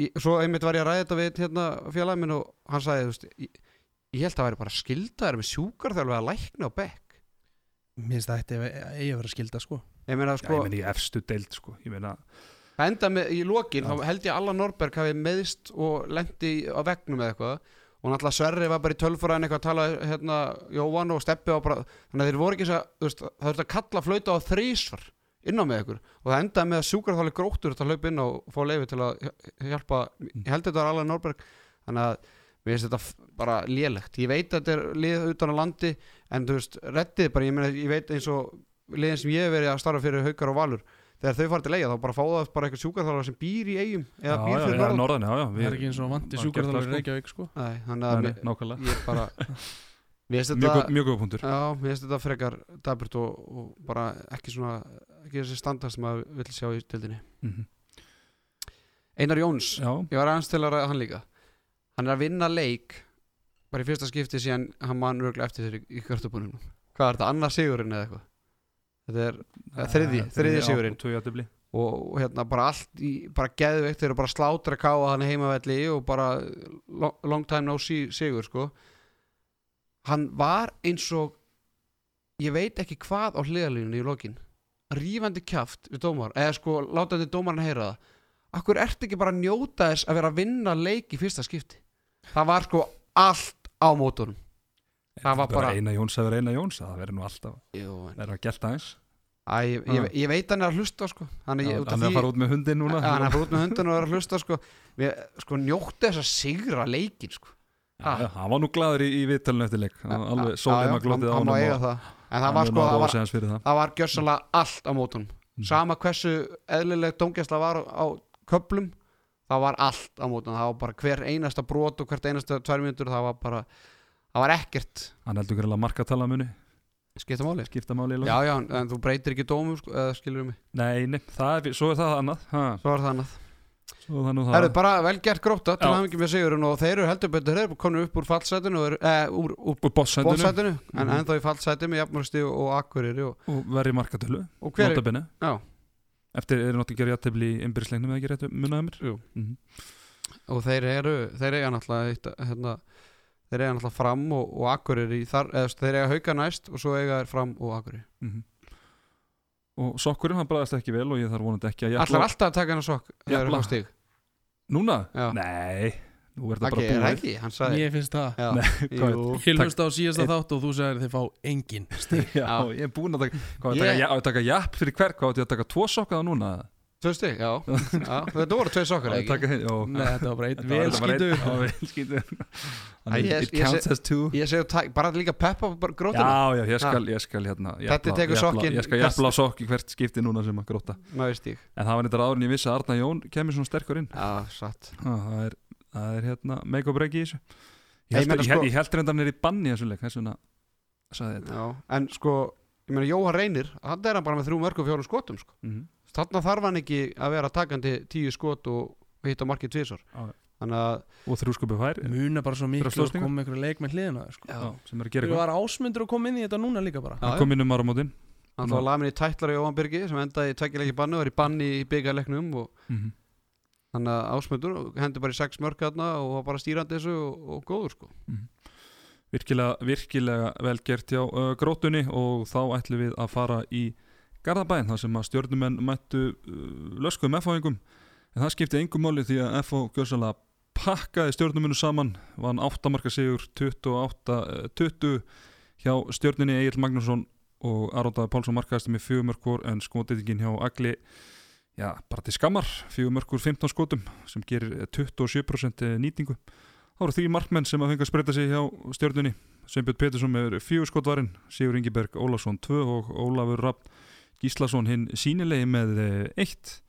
ég, svo einmitt var ég að ræða þetta við hérna félagin minn og hann sagði veist, ég, ég held að það væri bara skildaður með sjúkarþjálfi að lækna á bekk. Mér finnst það ætti að eigi að vera skilda sko. Ég meina sko, ég meni í efstu deild, sko, ég meina, það enda með, í lokin þá held ég að Allan Norberg hafi meðist og lendi á vegnum eða eitthvað. Og náttúrulega Sverri var bara í tölfræðin eitthvað að tala hérna Jóhann og Steppi og bara þannig að þeir voru ekki þess að þú veist, það þurfti að kalla flauta á þrísvar inn á með ykkur. Og það endaði með að sjúkarþáli gróttur þetta hlaup inn og fá leifi til að hjálpa ég held þetta var Allan Norberg. Þannig að mér finnst þetta bara lélegt. Ég veit að þetta er lið utan á landi en þú veist, reddið bara, ég, meina, ég veit eins og liðin sem ég hef verið að starfa fyrir haukar og valur þegar þau fara til eiga þá bara fá það bara eitthvað sjúkarþála sem býr í eigum eða býr fyrir norðan. norðan, já, já. Það er ekki eins og vandi sjúkarþálar í það, Reykjavík sko. Nei, þannig að nei, ég bara Mjög, þetta góð- mjög góð punktur. já, mér finnst þetta frekar daburt og, og bara ekki svona ekki þessi standard sem maður vill sjá í tildinni Mm Einar Jóns, Já, ég var aðeins til að ræða hann líka. Hann er að vinna leik bara í fyrsta skipti síðan hann mann örgulega eftir þeir í, í kvartabunum hvað er þetta, annað sigurinn eða eitthvað þetta er Eh, þriðji, þriðji sigurinn. Tvö jættibli. og, og hérna bara allt í, bara geðveikt, þeir eru bara slátra káa hann heimavelli og bara long, long time no see, sigur sko. Hann var eins og ég veit ekki hvað á hliðalínu í lokin. Rífandi kjaft við dómar eða sko látandi dómarinn heyra það. Akkur ertu ekki bara að njóta þess að vera að vinna leik í fyrsta skipti? Það var sko allt á mótunum Það var bara- Eina Jóns að vera eina Jóns, það verður nú alltaf, það er að gelta eins. Æ, ég, ég, ég veit hann er að hlusta sko hann er, af Hann er að fara út með hundin núna. Hann er bara út með hundun og er að hlusta sko, við, sko njótti þess að sigra leikin sko. Ha. Já, hann var nú glaður í, í viðtalinu eftir leik alveg já, sólema glótið á hann, en það var sko, að það var, gjörsanlega allt á mótunum Mm. sama hversu eðlileg dómgæsla var á köplum það var allt á mótunum það var bara hver einasta brot og hvert einasta tvær mínútur það var bara, það var ekkert. Hann heldur greinlega markatala muni skipta máli. Skipta máli já, já, en, þú breytir ekki dómum sko, eða skilur mig, Nei, nei, það er, svo er það annað. Ha, svo var það annað. Svo er það nú það. Það eru bara vel gert gróta til að ekki með sigurinn og þeir eru heldur betur, þeir eru komin upp úr fallsætinu og eru, eh, úr, úr Úr bóðsætinu en Mhm. ennþá í fallsæti með jafnmörgsti og akkuriri og, og verri markatölu og hver er, Eftir eru náttúrulega að gera jættefli í innbyrðisleiknum eða ekki munnaði mér? Jú. Mhm. og þeir eru þeir eiga náttúrulega eitt, hérna, þeir eiga náttúrulega fram og, og akkuriri þar, eða þeir eiga hauka næst og svo eiga þeir fram og akkuriri Mhm. Og sokkurinn hann bræðast ekki vel og ég þarf vonandi ekki að jafla alltaf að taka hennar sokk þegar þeir Jafla. Núna? Já. Nei, nú er þetta Ekki, bara er það búið ekki, hann sagði Mér finnst það Ég hlusta á síðasta Einn- þátt og þú sagðir þeir fá engin stig Já, ég er búinn að taka Hvað, Ég- yeah. taka, ja, taka japp fyrir hver, hvað átti ég að taka tvo sokka þá núna? Tvö stig, já, já Þetta voru tvei sokkar, ekki? taka hinn, já. Nei, þetta var bara einn Þetta var- vel þetta var einn- skítu Já, vel skítu Æ, Þannig, ég- It counts as two. Ég segi, tak- bara líka peppa bara grótina Já, já, ég skal, ég skal hérna Þetta tekur sokkinn. Ég skal jafla á sokk í hvert skipti núna sem að gróta Náðu stig En það var eitthvað áður en ég vissi að Arna Jón kemur svona sterkur inn. Já, satt. Ha, Það er, það er hérna make or break í þessu. Ég held, sko- hann er í banni í þessu leik Þess vegna sagði þetta. Já, en sko, ég meina Jóhann Reynir hann er bara með þrjú mörg og fjórum skotum sko. Mhm. Þarna þarf hann ekki að vera takandi tíu skot og, og hitta markið að Og þrjú skupi fær Muna bara svo miklu að koma með einhverju leik með hliðina sko. Já, sem er að gera Þú eitthvað. Var ásmundur að koma inn í þetta núna líka bara. Hann kom inn um áramótin. Hann þá lamin í tætlar í Jóhann Birgi sem endaði í tveggjuleiki banni og er í banni í byggarleiknum og Mhm. þannig að ásmundur hendur bara í sex mörg þarna og var bara stýrandi þessu og, og góður sko. Virkilega, virkilega vel gert hjá uh, grótunni og þá ætlum við að fara í Garðabæn þar sem að stjórnumenn mættu uh, löskuðum F-fáingum en það skipti engum máli því að F-fá gjörsalega pakkaði stjórnumennu saman vann 8 marka sigur 28-20 hjá stjórnunni Egil Magnússon og Arondaði Pálsson markaðist með fjögur mörkur en skotitingin hjá Agli já, bara til skammar fjögur mörkur 15 skotum sem gerir 27% nýtingu Það voru því markmenn sem að fengi að spreita sig hjá stjörnunni. Sveinbjörn Petursson með fjögur skotvarinn, Sigur Ingiberg Ólafsson 2 og Ólafur Rapp Gíslason hinn sínilegi með 1.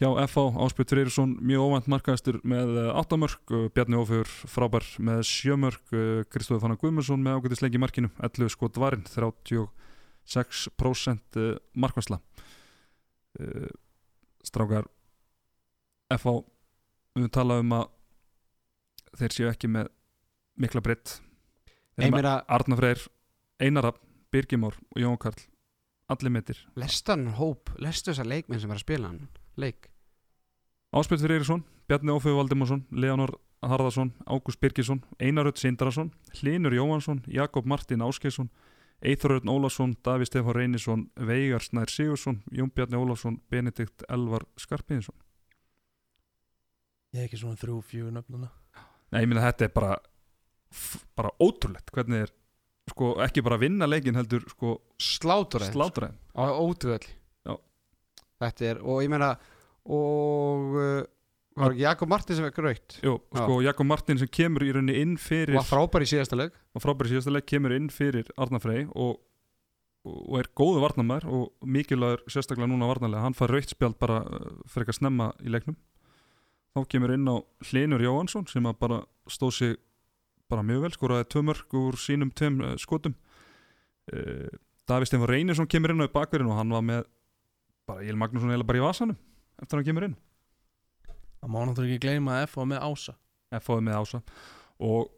Hjá FH Áspjörn Freyrisson mjög óvænt markaðistur með 8 mörg, Bjarni Ófjör frábær með 7 mörg, Kristóður Fannar Guðmundsson með ágætisleik í markinu, 11 skotvarinn, 36% markværsla. Strákar FH, við talaðum um að þeir séu ekki með mikla breytt. Þeir ég eru með meina, Arna Freyr, Einarab, Birgimór og Jón Karl allir metir. Lestan hóp lestu þessar leikmenn sem er að spila hann? Leik. Áspjöld Freyrisson, Bjarni Ófið Valdimarsson Leonor Harðarsson, Ágúst Birgisson Einaröld Sindrason, Hlinur Jóhansson Jakob Martin Áskeisson Eithoröld Ólafsson, Daví Stefán Reynisson Veigar Snær Sigursson, Jón Bjarni Ólafsson Benedikt Elvar Skarpiðinsson Ég er ekki svona þrjú, fjögur nöfnuna Nei, ég minna þetta er bara bara ótrúlegt hvernig er sko ekki bara vinna leikin heldur sko slátra þeim á ótrúðall þetta er, og ég meina og uh, var ekki Jakob Martin sem er gröytt Jú, sko Jakob Martin sem kemur í rauninni inn fyrir var frábær í síðasta leik. Og frábæri síðasta leik kemur inn fyrir Arna Frey og, og er góðu varnamær og mikilvægur sérstaklega núna varnarlega, hann fær raukt spjald bara fyrir eitthvað snemma í leiknum. Þá kemur inn á Hlinur Jóhansson sem að bara stóð sig bara mjög vel, skoraði tvö mörg úr sínum tveim uh, skotum. Uh, Daví Stefán Reynisson kemur inn á bakverðin og hann var með bara Egil Magnússon eða bara í vasanum eftir að hann kemur inn. Það má náttúrulega ekki gleyma að F á með ása. F.O.I. með ása. Og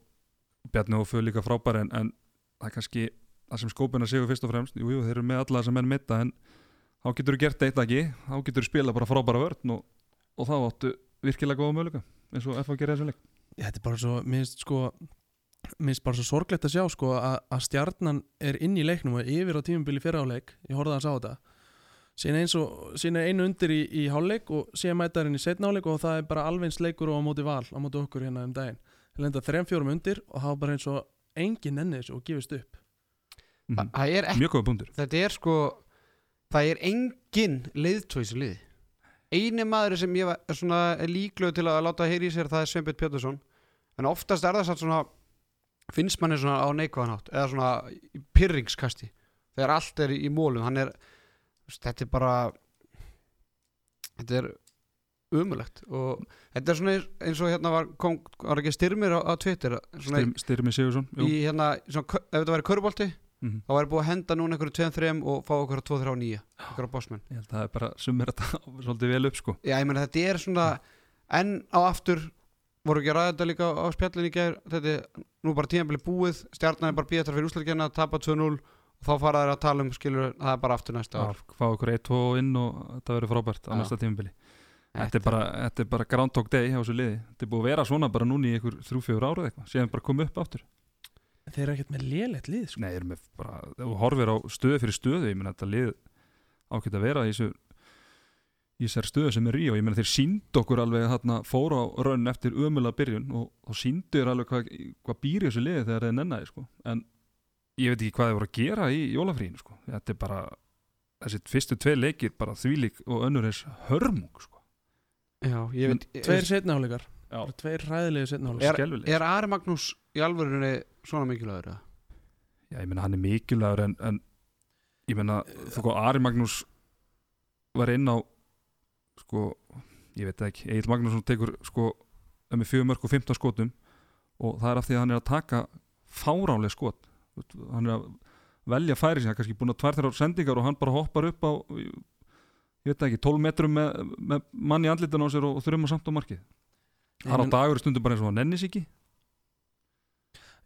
Bjarni og Föð líka frábæri en, en það er kannski það sem skópina segur fyrst og fremst. Jú, jú, þeir eru með alla þess að menn mitta en þá getur þú gert eitt ekki. Þá getur þú spila bara frábæra vörn og, og þá áttu virkilega góða möguleika eins og F.O. gerir þessu leik. Þetta er bara svo, minnst sko minnst bara svo sorglegt að sjá sko að, að stjarnan er inn í leiknum og yfir á tímubili fyrir áleik, ég horfði að þetta. Eins og síðan er einu undir í, í hálfleik og síðan mæta henni í setna áleik og það er bara alveg eins leikur og á móti val á móti okkur hérna um daginn. Það lenda þrem fjórum undir og það var bara eins og engin þessu og gefist upp. Mm Þa- það er ekki, mjög góða punktur. þetta er sko það er engin leiðtóis liði. Eini maður sem ég var svona er líklegur til að láta heyri í sér það er Sveinbjörn Pétursson. En oftast er það svona finnst manni svona á neikvæðanátt eða svona í pyrringskasti þegar allt er í, mólum hann er, þetta er bara þetta er umulegt og þetta er svona eins- og hérna var, kom, var ekki styrmir á, á Twitter Styrmi, Styrmi Sigursson í hérna, svona, ef þetta væri körubolti Mhm. þá væri búið að henda núna einhverju 2-3 og fá okkur 2-3-9 okkur á bossmenn. Ég held að það er bara sumir þetta svolítið vel upp sko. Já, ég meina þetta er svona enn á aftur voru ekki að ræða þetta líka á spjallin í gær? Þetta er nú bara tímabili búið stjarnan er bara býða þar fyrir úslækjana tapa 2-0 og þá fara þær að tala um skilur það er bara aftur næsta ár. Fá okkur 1-2 inn og þetta verður frábært á Já. næsta tímabili. Þetta er bara, þetta er bara Groundhog Day hjá þessu liði. Þetta er búið að vera svona bara núna í einhver 3-4 árið eitthvað síðan bara komið upp aftur. Þeir eru ekkert með lélegt lið sko. Nei, erum við bara, ef þú horfir á stöðu fyrir stöðu ég meina þetta lið ákveðt að vera í þessu í þessar stöðu sem er í og ég meina þeir síndu okkur alveg þarna fóru á raun eftir ömulega byrjun og, og síndu þér alveg hvað, hvað býr í þessu liði þegar þeir nennaði sko. en ég veit ekki hvað þeir voru að gera í jólafríinu sko. þetta er bara þessi fyrstu tvei leikir bara þvílík og önnur eins hörmung sko. Já, ég veit tveir setnaháleikar Já. tveir ræðilegi er, setnaháleikar skelfilegir. er Ari Magnús í alvörunni svona mikilvægur? Já, ég meina hann er mikilvægur en, en ég meina, þú sko, Ari Magnús var inn á sko, ég veit það ekki Egil Magnússon tekur sko með fjögur mörg og 15 skotum og það er af því að hann er að taka fáránlega skot. Hann er að velja færi sem hann er kannski búin að tvær þeirra sendingar og hann bara hoppar upp á ég veit það ekki, 12 metrum með, með mann í andlitan á sér og, og þurfum að samt á markið. Hann á En- dagur stundum bara eins og hann nennis ekki.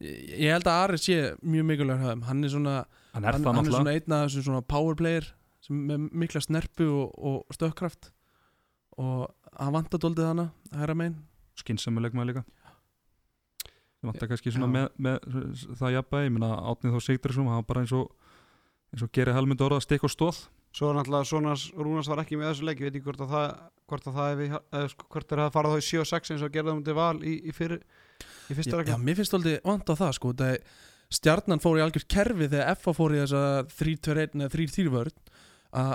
Ég ég held að Ari sé mjög mikilvægur þeim. hann er svona hann er hann, það hann er svona einn af þessum svona power player sem með mikla snerpu og, og stökkraft og hann vantar doldið hana hæra megin skynsamileg maður líka. Sem vantar kannski svona með, með það jafnvægi, ég meina Átnið þó Sigdursson hann var bara eins og eins og gerir helmund orða stikk og stóð Svo er náttúrulega Sónas Rúnars var ekki með þessu leik ég veit ekki hvort að það hvort að það hefði, sko, hvort er að fara þá í 7 og 6 eins og gerða um til val í, í, fyrir, í fyrsta leik já, mér finnst doldið vant á það sko það stjarnan fór í algjör kerfi þegar FA fór í þessa 3-2-1 eða 3-4 vörð að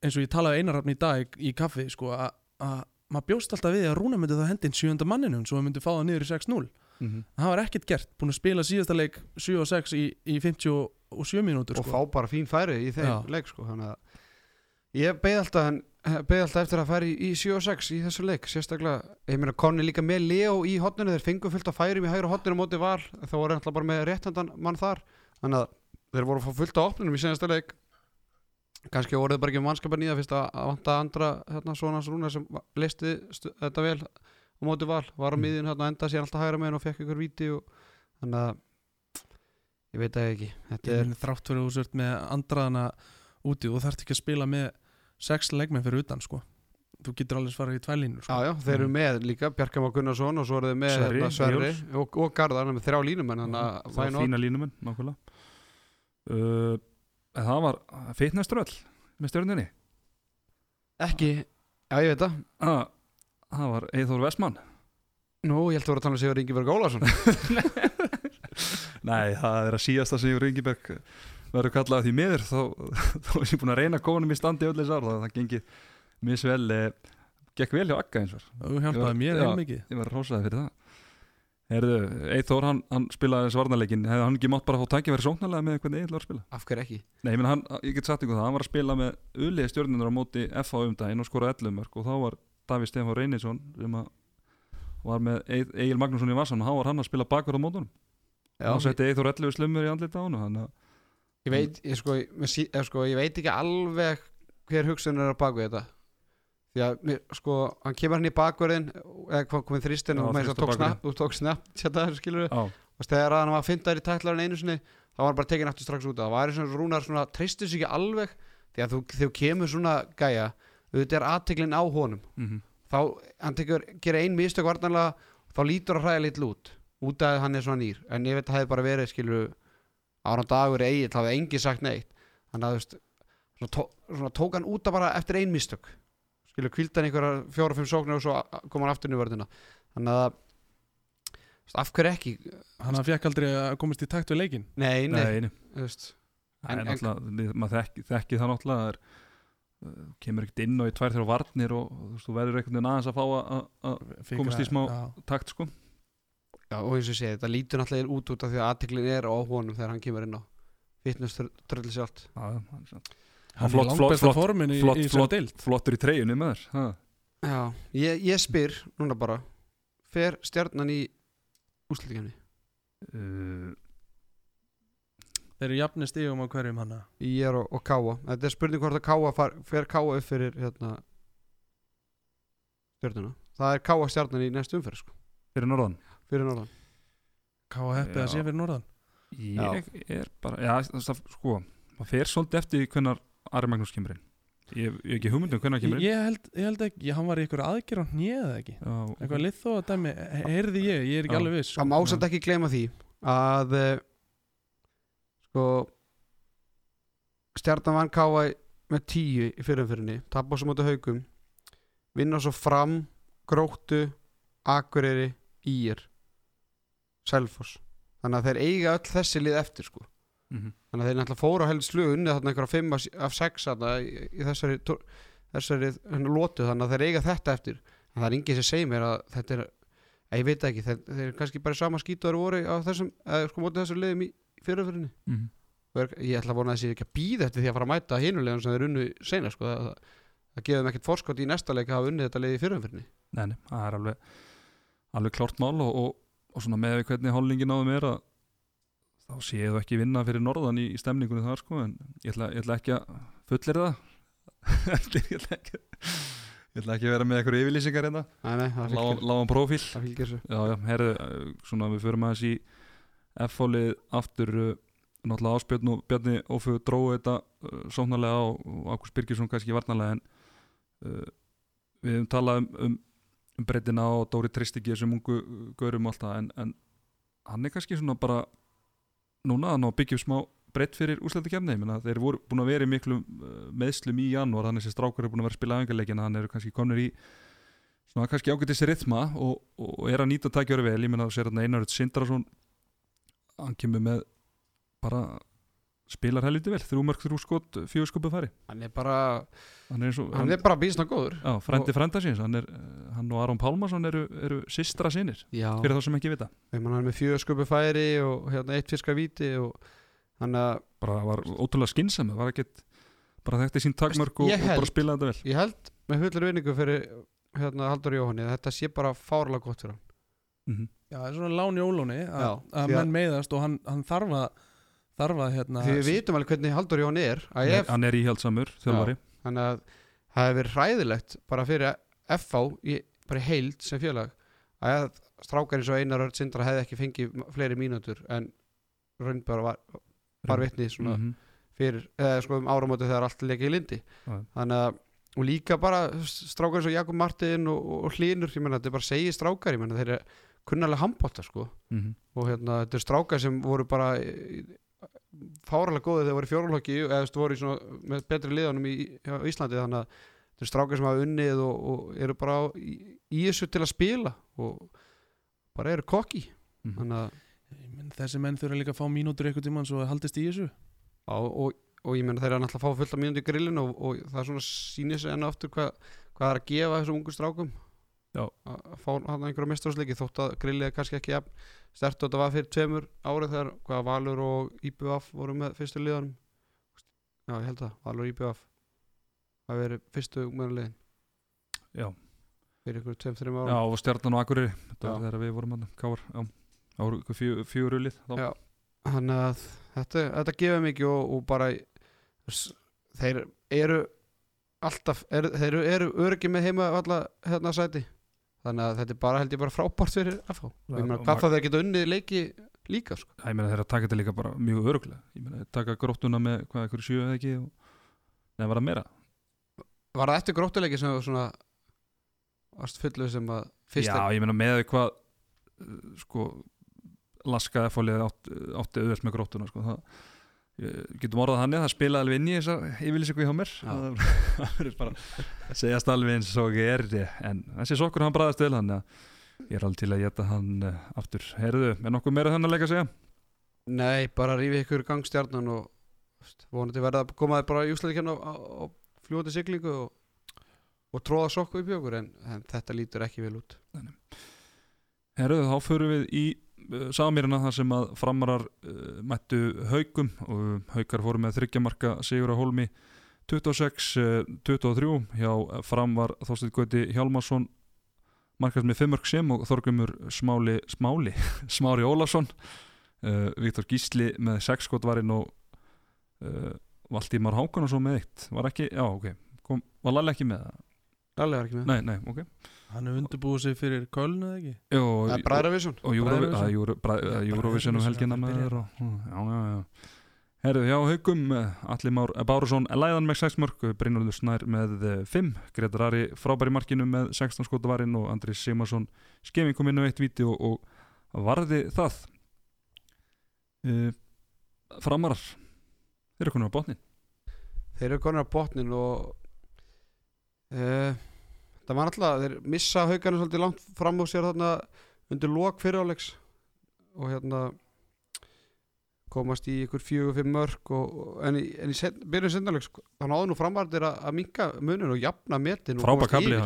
eins og ég talaði einarafn í dag í, kaffi sko að að maður bjóst alltaf við að Rúna myndi þá hendin sjönda manninum svo hann myndi fá það niður í 6-0 mm það var ekkert gert, búin að spila síðasta leik 7 og 6 í, í 57 mínútur og sko. fá bara fín færi í þeim Já. leik sko, þannig að ég beði alltaf, alltaf eftir að færi í, í 7 og 6 í þessu leik sérstaklega, ég meina konni líka með Leo í hotninu, þeir fengu fullt af færim í hægra hotninu móti val, þá voru alltaf bara með réttandan mann þar, þannig að þeir voru fullt af opnunum í senasta leik kannski voru þeir bara ekki mannskapar nýða fyrst að, vanta andra hérna, svona svona sem listi þetta vel á móti val, var á Mm. miðjun hérna, enda sér alltaf hægra með og fekk ykkur víti og þannig að ég veit það ekki þetta Ég er þrátt fyrir þú sért með andraðana úti og þú þarft ekki að spila með sex leikmenn fyrir utan sko. þú getur alveg svarað í tvælínu sko. Já, já, þeir eru með líka Bjarkama Gunnarsson og svo eru þeir með Sverri, Sverri, Sverri og, og Garðar er með þrjá línumenn það not? fína línumenn, uh, það var fitnesströll með stjórninni ekki, já ég veit það. Ah, það var Eithor Vestmann. Nú, ég held að voru að tala um Sigur Ingiberg Ólason nei, það er að síðasta sem Sigur Ingiberg verður kallað því miður þá, þá er ég búin að reyna konum í standi öll þess ár, það gengið misvel eh, gekk vel hjá Akka eins og þú hjálpaði mér heil mikið. ég var rósaði fyrir það Eithor, hann, hann spilaði svarnarleikin hefði hann ekki mátt bara að fá tækja verið sóknarlega með hvernig að spila Af hverju ekki? Nei, ég, meina, hann, ég get sagt ykkur það, hann var að spila með uliði stjórnundur á móti FH um daginn og skoraði 11 mörg og þá var Davíð Stefán Reynisson sem var með Egil Magnússon í Vassan og þá var hann að spila bakur á mótunum. Já, og setti Eithor 11 slumur í andlita á hann ég veit, ég, sko, ég, sko, ég veit ekki alveg hver hugsun er að baka þetta því að, sko, hann kemur hann í bakverðin eða komið þrýstin Já, og að tók bakvörðinn. snap, þú tók snap þetta skilur við, á, og þegar hann var fyndar í tæklarinn einu sinni, þá var hann bara tekin aftur strax út. Það var eins og rúnar svona, treystir sig ekki alveg því að þú, þú kemur svona gæja, auðvitað er aðteklin á honum. Mm þá, hann tekur, gerir ein mistök varnarlega þá lítur að hræða litlu út út af að hann er svona nýr. En ég veit að það hefði bara verið skilur ára dagur eigin, það hefði engi sagt neitt. Þannig að þú veist svona, tó, svona tók hann út af bara eftir ein mistök skilur kvildan einhverja fjóra-fimm sóknir og svo kom hann aftur nývörðina þannig að þú veist, af hverju ekki? Hann fekk aldrei að komast í takt við leikin nei, nei, nei, nei. Það En- er en- náttúrulega, maður þekki, þekki það náttúrulega það er, uh, kemur ekkert inn og í tvær þrjá varnir og þú veist, þú verður einhvern veginn aðeins að fá að- að að Komast í smá- já. takt sko. Já, og eins og ég segi, þetta lítur náttúrulega út út af því að aðteklin er á honum þegar hann kemur inn á fitness trölli sjálft. Já, hann er svona- Hann flott, er flott, formin í, flott, í flott. þessari deild. flottur í treyjunni ha. Já, ég, ég spyr núna bara fer stjarnan í úslitikefni uh, Þeir eru jafnir stígum á hverjum hana. Í er og, og káa þetta er spurning hvort að káa far, fer káa upp fyrir hérna stjörnuna það er káa stjarnan í næstu umferð sko, fyrir norðan? Fyrir norðan. Káa heppið að Já. sé fyrir norðan? Ég er bara, já, það, sko maður fer svolítið eftir hvenar Ari Magnús kemur inn. Ég ég hef ekki hugmyndum hvenar ég, kemur inn. Ég, held, ég held ekki, ég, hann var í ykkur aðgerð á hnið ekki? Já, Eitthvað lið þó að dæmi, he- heyrði ég, ég er ekki Já. alveg viss sko. það má samt ekki gleyma því að eh, sko stjarnan vann káa með tíu í fyrirumfyrinni tappa svo móti haugum vinna svo fram gróttu, akureyri ír selfoss. Þannig að þeir eiga öll þessi lið eftir sko Mhm. þannig að þeir náttúrulega fóru á helst slug unnið þarna einhverja 5 af 6 þarna í, í þessari, þessari lotu þannig að þeir eiga þetta eftir en það er enginn sem segir mér að þetta er að ég veit ekki, þeir, þeir eru kannski bara sama skítu þeir voru á þessum, eða sko mótið þessum liðum í fyrirfyrinni Mhm. og er, ég ætla að vona að þessi ekki að býða eftir því að fara að mæta hinulegum sem þeir unnu sena sko, það, það, þeim ekkert forskot í næsta leik að hafa unnið þetta lið í fyrirfyrinni Nei, það er alveg alveg klárt mál og, og, og svona með hvernig hálningin áðum er að þá sé ég þú ekki vinna fyrir norðan í, í stemningunni þar sko en ég ætla, ég ætla ekki að fullir það. Ég ætla ekki ég ætla ekki að vera með eitthvað yfirlýsingar hérna. Lágan prófíl. það fylgir þessu. Já, já, herðu, eh, svona við förum aðeins í F-fólið aftur uh, náttúrulega áspjörn og Bjarni Ófug dróðu þetta uh, sóknarlega og, og Ákurs Birgisson kannski varnarlega en uh, við hefum talað um, um, um breytina og Dóri Tristingi sem ungu uh, gaurum og allt það en, en hann er kannski svona bara núna að að byggja upp smá breytt fyrir úslættikefni, þeir voru búin að vera í miklum uh, meðslum í janúar þannig að strákur er búin að vera að spila aðengarleikin hann eru kannski konur í svona kannski ágættis rytma og, og er að nýta tækjöru vel, ég meina þú sér hérna Einarud Sindrason hann kemur með bara spilar helviti vel, þrjú mörg, þrjú skot fjögur skopu færi, hann er bara, hann er og hann er bara bísna góður. Já, frendi frenda síns, hann er eh, hann og Aron Pálmarsson eru, eru systra sinir Já, fyrir þá sem ekki vita, þegar hann er með fjögur sköpu færi og hérna eitt fiska víti og þannig að bara var ótrúlega skynsami, var ekkit bara þekkti sín takmörk og, og bara spilaði þetta vel. ég held með hullir vinningu fyrir hérna Haldur Jóhanni að þetta sé bara fárlega gott fyrir hann. Mm Já, það er svona lán í ólóni að, að- menn meiðast og hann, hann þarf að þarf að hérna því við vitum alveg hvernig Haldur Jóhanni er að ef, hann er íhjaldsamur, þjálfari þannig að það hefur verið hræðilegt bara fyrir FH í, bara í heild sem félag að strákar eins og Einar Örd Sindra hefði ekki fengið fleiri mínútur en raun bara var, var vitni svona Mhm. fyrir, eða sko um áramóti þegar allt leikið í lindi Já. þannig að og líka bara strákar eins og Jakob Martin og, og, og Hlynur, ég menna þetta er bara segið strákar ég menna þeir eru kunnalega handbóta sko Mhm. og hérna þetta er strákar sem voru bara fáralega góðið þegar þeir voru í fjórulokki eða þú voru í svona, með betri liðanum í, á Íslandi þannig að þetta er strákar sem hafa unnið og, og eru bara á, í, í þessu til að spila og bara eru kokki Mhm. þannig að Ég menn, þessi menn þurfa líka að fá mínútur eitthvað tímann svo að haldist í þessu á, og, og ég meina þeir eru náttúrulega að fá fullt af mínúti í grillin og, og það er svona sýnir sig enn og aftur hvað, það er að gefa þessum ungu strákum Já. að fá hann einhverja mestarsleiki þótt að grillið er kannski ekki jafn stert og þetta var fyrir tveimur árið þegar hvað Valur og IBF voru með fyrstu liðanum já ég held það, Valur og IBF það verið fyrstu ungmennulegin já, fyrir ykkur tveim, þreim já, árum og stjarnan og Akureyri. Þetta Já. var þegar við vorum hann, káar já, það voru ykkur fjögur ulið þá. Já. þannig að þetta, þetta gefur mikið og, og bara þeir eru alltaf, er, þeir eru, eru öryggi með heima alla hérna sæti þannig að þetta er bara held ég bara frábært fyrir FH hvað það þeir geta unnið leiki líka sko. Ég meina þeir að taka þetta líka bara mjög öruglega ég meina þeir taka gróttuna með hvað ykkur sjö eða ekki og neða var það meira var það eftir gróttuleiki sem var svona varst fulluð sem að fyrst Já, ég meina með hvað uh, sko laskaði fólið átt, átti auðvelt með gróttuna sko. það, getum orðað þannig það spilaði alveg inn í þessa yfirlýsingu hjá mér. Það verður bara að segjast alveg eins og er en þessi sokkur hann bræðast vel hann ég er alveg til að geta hann uh, aftur. Heyrðu, er nokkuð meira þannig að leika að segja? nei, bara rífi ykkur gangstjarnan og vonandi verða að koma þér bara í úslæðikefna á, á, á fljóti siglingu og, og tróða sokku upp í okkur en, en þetta lítur ekki vel út. Herruðu, þá förum við í Samirina þar sem að framarar uh, mættu haugum og haugar fóru með þryggjamarka Sigur á Holmi 26-23 hjá fram var Þorsteinn Gauti Hjálmarsson markast með fimmörk sem og Þorgumur Smáli Smáli, Smári Ólafsson uh, Viktor Gísli með 6 skotvarinn og uh, Valdímar Hákonarsson með eitt. Var ekki, já ok, Kom, var Lalli ekki með það? Lalli var ekki með. Nei, nei, ok Hann er undirbúið sig fyrir Köln eða ekki? Jó, Það er Bræðravision og Eurovision um Bræðravision, með þér og, já, já, já. Herðu, já, haugum, Alli Már Bárusson Læðan með 6 mörg, Brynjólfur Snær með 5, Gretar Ari frábæri markinu með 16 skotavarinn og Andri Simarsson skefing kom inn á eitt víti og, og varði það. Uh, Framarar þeir eru konur á botnin Þeir eru konur á botnin og uh, það var alltaf þeir missa haugarnir svolítið langt fram á sér þarna undir lok fyriráleiks og hérna komast í ykkur fjögur fimm mörg og, og- en í, í set, byrjun sendaleg þá náðu nú framvartir að, að minka munin og jafna metin og komast yfir,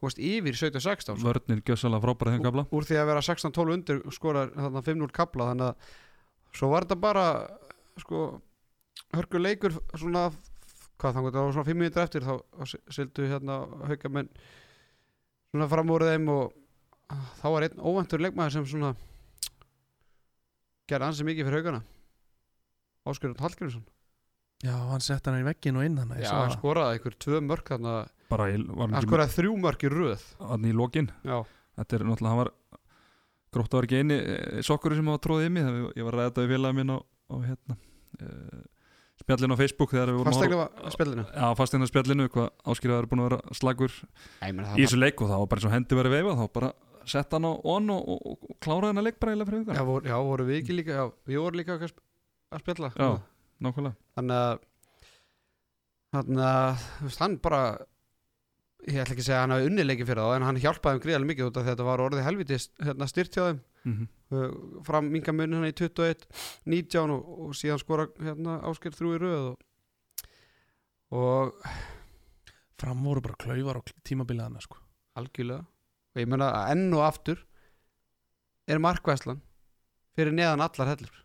komast yfir 17-16 sko. vörnir gjössalega frábæri þeim kabla úr því að vera 16-12 undir skorar þarna 5-0 kabla þannig að svo var þetta bara sko hörku leikur svona hvað þannig það var svona 5 minútur eftir þá, sildu hérna haugamenn svona fram úr þeim og ah, þá var einn óventur leikmaður sem svona gerði ansi mikið fyrir haugana Áskurðan Hallgrímsson. Já, hann sett hann í veggin og inn hann Já, hann skoraði einhver tvö mörk þannig að bara í, var hann hann ekki skoraði þrjú mörk í röð. Hann í lokin. Já, þetta er náttúrulega, hann var grótt var ekki eini sokkur sem var tróðið í mig ég var að ræða þetta við félagið minn á, á hérna uh, spjallinu á Facebook þegar við vorum fastegna var spjallinu? Já, fastegna spjallinu, hvað áskýrið er búin að vera slagur Æ, í þessu leik og þá var bara eins og hendi verið veifað þá bara sett hann á on og, og, og, kláraði hann að leik bara eiginlega fyrir Já, hugan voru, já, voru við ekki líka já, Við vorum líka að sp- að spjalla. Já. nákvæmlega. Þannig að Þannig að þú veist, Hann bara Ég ætla ekki að segja að hann hafi unnileiki fyrir þá En hann hjálpaði þeim gríðarlega mikið út af þetta var orðið helviti hérna, styrt hjá þeim mm -hmm. uh, Fram minga munni hann í 21 19 og, og síðan skora hérna, ásker þrjú í röð og, og Fram voru bara klaufar og tímabilið hann sko. algjörlega og ég meina að enn og aftur er markvæslan fyrir neðan allar hellur.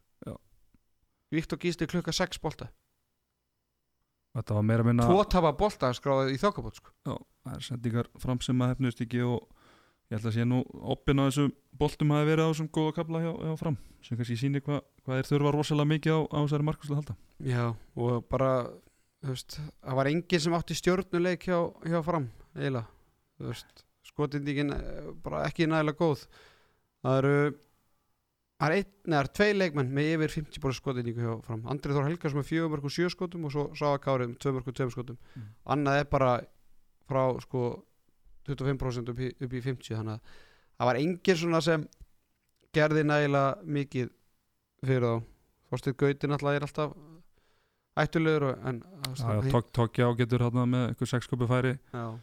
Víkt og Gísli klukka 6 bolta Þetta var meira minna tvo tapa bolta skráðið í þokkabót sko. Já, það er sendingar fram sem að hefnust ekki og ég held að sé nú oppin á þessum boltum hafi verið á þessum góða kabla hjá, hjá fram sem kannski sýnir hva, hvað er þurfa rosalega mikið á, á þessari markvæslu að halda. Já, og bara veist, það var enginn sem átti stjórnuleik hjá, hjá fram eiginlega. Skotindíkin eh, bara ekki nægilega góð. Það eru það er einn, neðar, tvei leikmenn með yfir 50 bóra skotindíku hjá fram. Andrið Þór Helgars með fjögur mörg og sjö skotum og svo Sava Kárið með tvö mörg og tveim skotum. Mm. annað er bara frá sko 25% upp í, upp í 50 þannig að það var enginn svona sem gerði nægilega mikið fyrir þá. Þorsteinn Gauti náttúrulega er alltaf hættulegur og- en Já, já, tók, tók ég á getur hérna með einhver sexköpu færi já.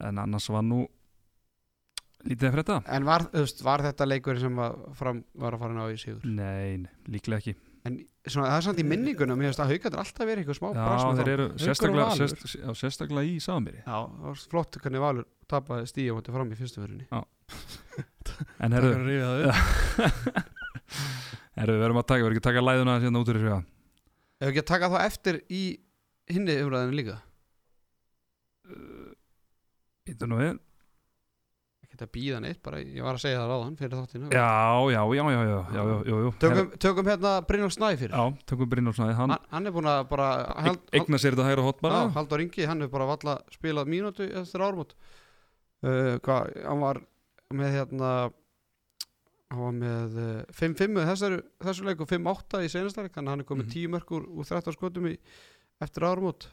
en annars var nú lítið að frétta. En var, var þetta leikur sem var, fram, var að fara ná í sigur? Nei, nei, líklega ekki en svona, það er samt í minningunum mér finnst að haugaður alltaf verið eitthvað smá Já, þeir eru sérstaklega, sérst, já, sérstaklega í Samiri já, það var flott hvernig Valur tapaði stíu og þetta fram í fyrstu verðinni En herru, er að rifja það upp. Herru, við erum að taka, við erum ekki að taka læðuna hérna út úr þessu ef ekki að taka þá eftir í hinni umræðinu líka? Ítur nú við ekki að býða neitt bara, ég var að segja það ráðan fyrir þáttinu já, já, já, já, já, já, já, já. Tökum, tökum hérna Brynjólf Snæði fyrir Já, tökum Brynjólf Snæði hann, hann, hann er búin að bara hald, Egn, Egna sér þetta hæra hot bara Já, Haldur Ingi, hann er bara valla spilað mínúti eftir ármót uh, Hvað, hann var með hérna hann var með 5-5 uh, þessu, þessu leiku, 5-8 í senastarleik hann er komið 10 mm -hmm. mörgur úr 13 skotum í, eftir ármót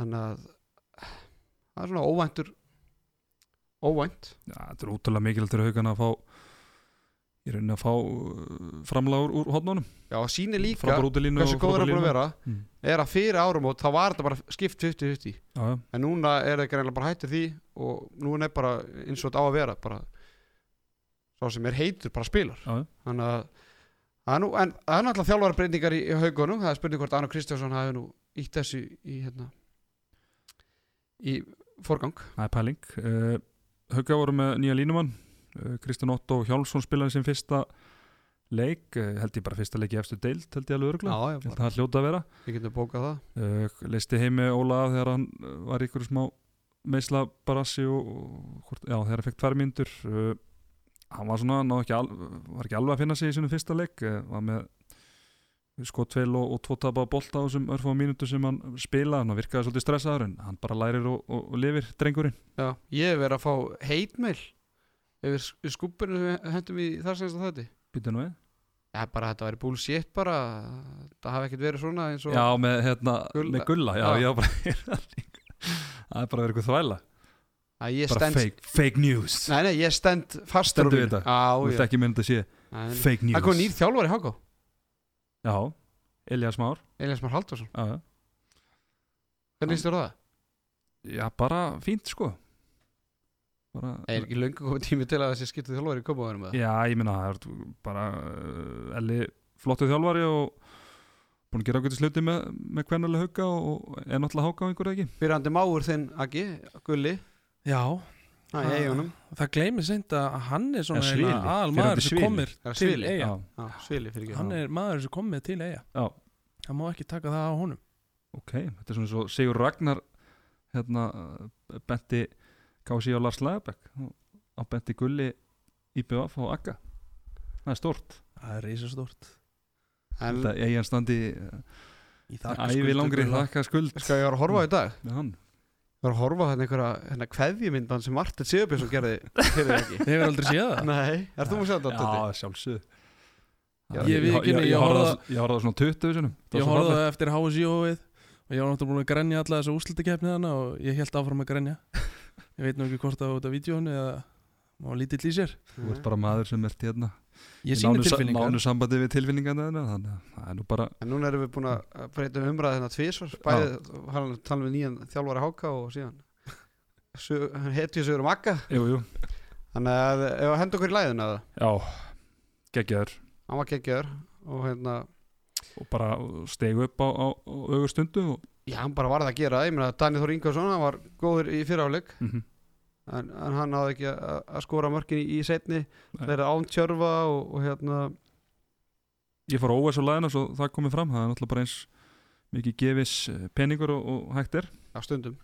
þannig að það er svona óvæntur óvænt. Já, þetta er útrúlega mikilvægt fyrir haugan að fá í rauninni að fá uh, framlágur úr hotnunum já, sýnir líka hversu og góður hann búin að vera. Mm. er að fyrir ármót þá var þetta bara skipt 50-50 Já, já, en núna er það greinlega bara hættir því og núna er bara eins og þetta á að vera bara svo sem er heitur bara spilar. Já, já. þannig að nú, en það er náttúrulega þjálfara breytingar í, í haugunum, það er spurning hvort Arno Kristjánsson hafi nú ítt þessu í hérna í forgang. Það er pæling. Uh, Hauga voru með nýja línumann. Uh, Kristján Otto Hjálmsson spilaði sin fyrsta leik. Uh, held ég bara fyrsta leik í efstu deild held ég alveg öruglega það hljóta að vera. Við getum bókað það. Uh, Leisti heimi Óla þegar hann var ykkur smá meisla barassi og, og já, þegar hann fekk tvær uh, hann var svona, ekki al, var ekki alveg að finna sig í sinu fyrsta leik. Var með skotveil og, og tvo tapa bolta á þessum örfá mínútur sem hann spilaði. Hann virkaði svolítið stressaður en hann bara lærir og, og, og lifir drengurinn. Já, ég hef verið að fá heitmeil yfir, skúpinu sem hendum í þar senast að þetta Býtu nú við. Já, bara þetta væri bullshit bara. Það hafi ekkert verið svona eins og Já, með, hérna, Gulla. með gulla. Já, Já. já. bara Það er bara verið eitthvað þvæla. Bara stend fake, fake news. Nei, nei, ég stend fastur Stendur á við þetta? Þú veist ekki mynd að sé Fake news Það kom nýr þjálfari Háká Já, Elias Már. Elias Már Halldórsson. Já, Hvernig líst þér á það? Já, bara fínt sko. Bara, Er ekki löngu komið tími til að þessi skiptu þjálfari í kópaværum eða? Já, ég minna það er bara uh, Elli flottu þjálfari og búin að gera okkur til sluti með, með kvennalega hugga og er náttúrulega háka á einhverju ekki? Fyrrandi máur þinn, Aggi, Gulli. Já, Það er eigunum það gleymir seint að hann er svona Ja, aðal maður sem komir Það er til eiga ekki Hann er maður sem komið til eiga já, Það má ekki taka það á honum. Ok Þetta er svona svo Sigur Ragnar hérna benti Kási á Lars Læðabæk á benti Gulli IBF og Akka Það er stort Það er reisastórt En Þetta eigin standi Í ævi langri þakka skuld skal ég var að horfa í dag? með hann Ég var að horfa á hérna einhverja hérna kveðjumyndan sem Martin Sigurbjörnsson gerði fyrir ekki Þið hefur aldrei séð það? Nei, er þú að sjá þetta? Já, sjálfsög Já, ég viðurkenni, ég Ég á- ég horfði á svona 20 sinum Það Ég það eftir HSI-óið og ég var náttúrulega búin að grenja alla þessa úslutakefni hana og ég held áfram að grenja. Ég veit nú ekki hvort það var út af vídjónu eða má lítill í sér. Þú ert bara maður sem ert hérna Ég sa- tilfinningar. Nánu sambandi við tilfinningarna þarna, Þannig að það er nú bara En núna erum við búin að breyta um umræði hérna tvísvar Bæði hann tala við nýjan þjálfari Háka og síðan hetju sögur um jú Þannig að ef að henda okkur í læðina það Já, geggjaður. Hann var geggjaður og hérna Og bara stegu upp á, á, á augur stundu og, Já, hann bara varð að gera. Það Ég meina að Dani Þór Ingvarsson hann var góður í fyriráleik mm en, en hann náði ekki að, skora mörkin í, í setni Nei. þeir eru án tjörfa og, og hérna Ég fór á OS og læðina svo það komið fram. Það er náttúrulega bara eins mikið gefis eh, peningur og, og hægt er. Á stundum.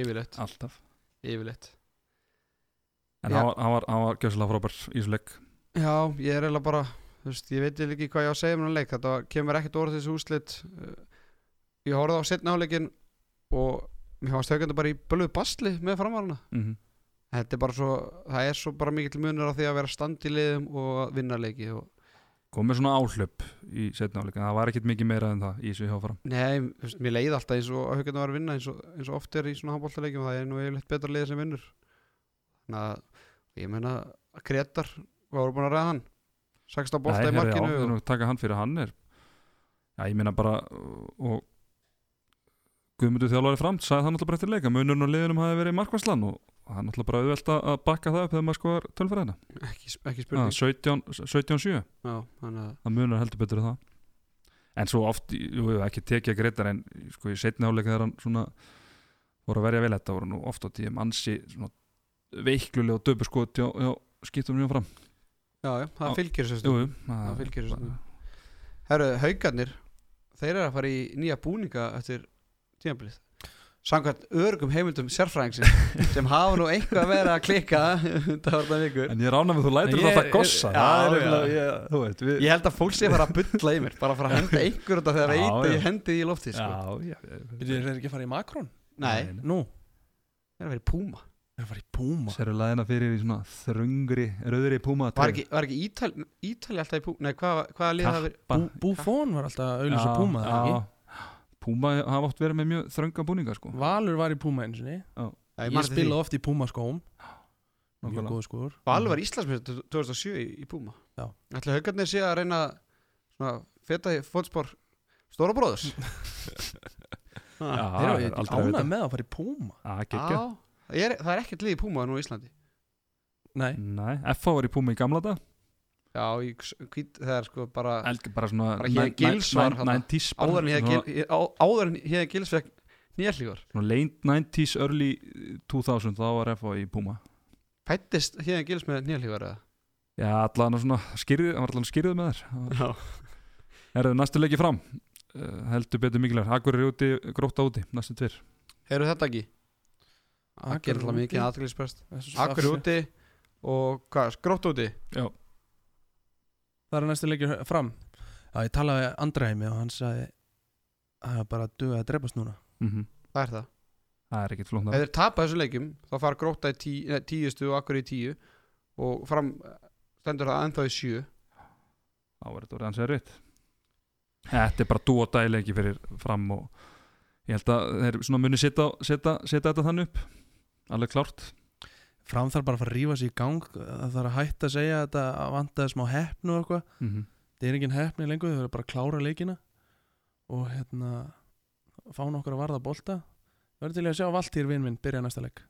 Yfirleitt, Alltaf. Yfirleitt. En Já. hann var, hann var, gjössalega frábær í þessu leik. Já, ég er eiginlega bara þú veist, ég veit ekki hvað ég á að segja um hann leik. Þetta kemur ekkert orð þessu úslit Uh, ég horfði á setna áleikin og mér fannst haugandi bara í bölvuð basli með framvarana mm þetta er bara svo, það er svo bara mikill munur á því að vera stand í liðum og að vinna leiki og Komið svona áhlaup í setna áleik En það var ekkit mikið meira en það í þessu hjáfram Nei, mér leiði alltaf eins og að haugandi var að vinna eins og, eins og oft er í svona handbóltaleikjum það er nú yfirleitt betra lið sem vinnur. Þannig að ég meina að Kretar voru búin að ræða hann. 16 bolta í markinu já, og, nú, taka hann fyrir hann er Já, ég meina bara og Guðmundur þjálfari fram sagði það náttúrulega bara eftir leika munurinn á liðunum hafi verið markværslan og það er náttúrulega bara auðvelt að að bakka það upp þegar maður skoðar tölfræðina. Ekki, ekki Já, spurning. 17 17-7, Já, þannig að það munar heldur betur en það. En svo oft, jú, jú, ekki tekja greitar en sko í setni áleika þegar hann svona voru að verja vel þetta voru nú oft á tíðum ansi veiklulega og döpu skot hjá, hjá skiptum mjög fram. Já, já, það Já, fylgir bara- Herru, haugarnir Þeir eru að fara í nýja búninga eftir tímabilið Samkvæmt örgum heimildum sérfræðingsins sem hafa nú eitthvað að vera að þetta vikur. En ég rána með þú lætur ég- þetta gossa. Já, er já. nefnilega, ég, þú veit við, Ég held að fólk sé að fara að bulla í mér bara að fara að henda einhver út af þegar Já, veit að já. ég hendi í loftið sko. Já, já, já. Byrjuðu þeir ekki að fara í Makrón? Nei, Nú, það er að vera í Puma. Þeir eru að fara í Puma? Serðu læðina fyrir í svona þröngri, rauðri púma Var ekki, var ekki Ítali, Ítali alltaf í Puma Nei, hvað, hvaða lið það verið Bú, Búfón var alltaf að auðvitað Puma það ekki? Púma hafa oft verið með mjög þrönga búninga sko. Valur var í Puma eins og Ég Ég spila oft í Puma skóm. Mjög Nákvæmlega. góð skóður Valur var Íslandsmynd 2007 í, Puma. Já. Ætli haugarnir sé að reyna svona feta í fótspor Stóra bróðurs? Já, Þeir það eru er ánað með að fara í Puma. Já, geggja Já, það er, það er ekkert lið í Puma nú í Íslandi. Nei, Nei, FH var í púma í gamla dag Já, í, hvít, það er sko bara Elg, bara svona Bara Héðinn Gils var þarna. 90s áður en hér hér gils fekk nýjarlíkur svona late 90s, early 2000 þá var FH í púma Fættist hérna gils með nýjalífar eða? Já, allan svona skýrið, hann var allan skýrið með þér. Já. Erðu næstu leiki fram. Uh, heldur betur mikilvæg Akur er úti, gróta úti, næstu tver Heyrðu þetta ekki? Gerir er alltaf mikið aðtæklisprest Þessu Akkur er úti og hvað, grótt úti? Já, Það er næstu leikir fram. Já, ég talaði Andræmi og hann sagði að það er bara að duga að drefast núna. Mm Það er það. Það er ekkit flóknar Ef þeir tapa þessu leikjum þá fara gróta í tí, nei, tíustu og akkur í tíu og fram stendur það ennþá í sjö. Þá er þetta orðið hans erfitt. Þetta er bara dú og dæleiki fyrir fram og ég held að þeir muni setja, þetta þannig upp. Alveg klárt Fram þarf bara að fara að rífa sig í gang Það þarf að hætta að segja að þetta að vantaði smá heppnu og eitthvað. Mm -hmm. Það er engin heppni lengur, þau verður bara að klára leikina og hérna fá nokkur að varða bolta. Verður til að sjá Valtýr vinn minn byrja næsta leik.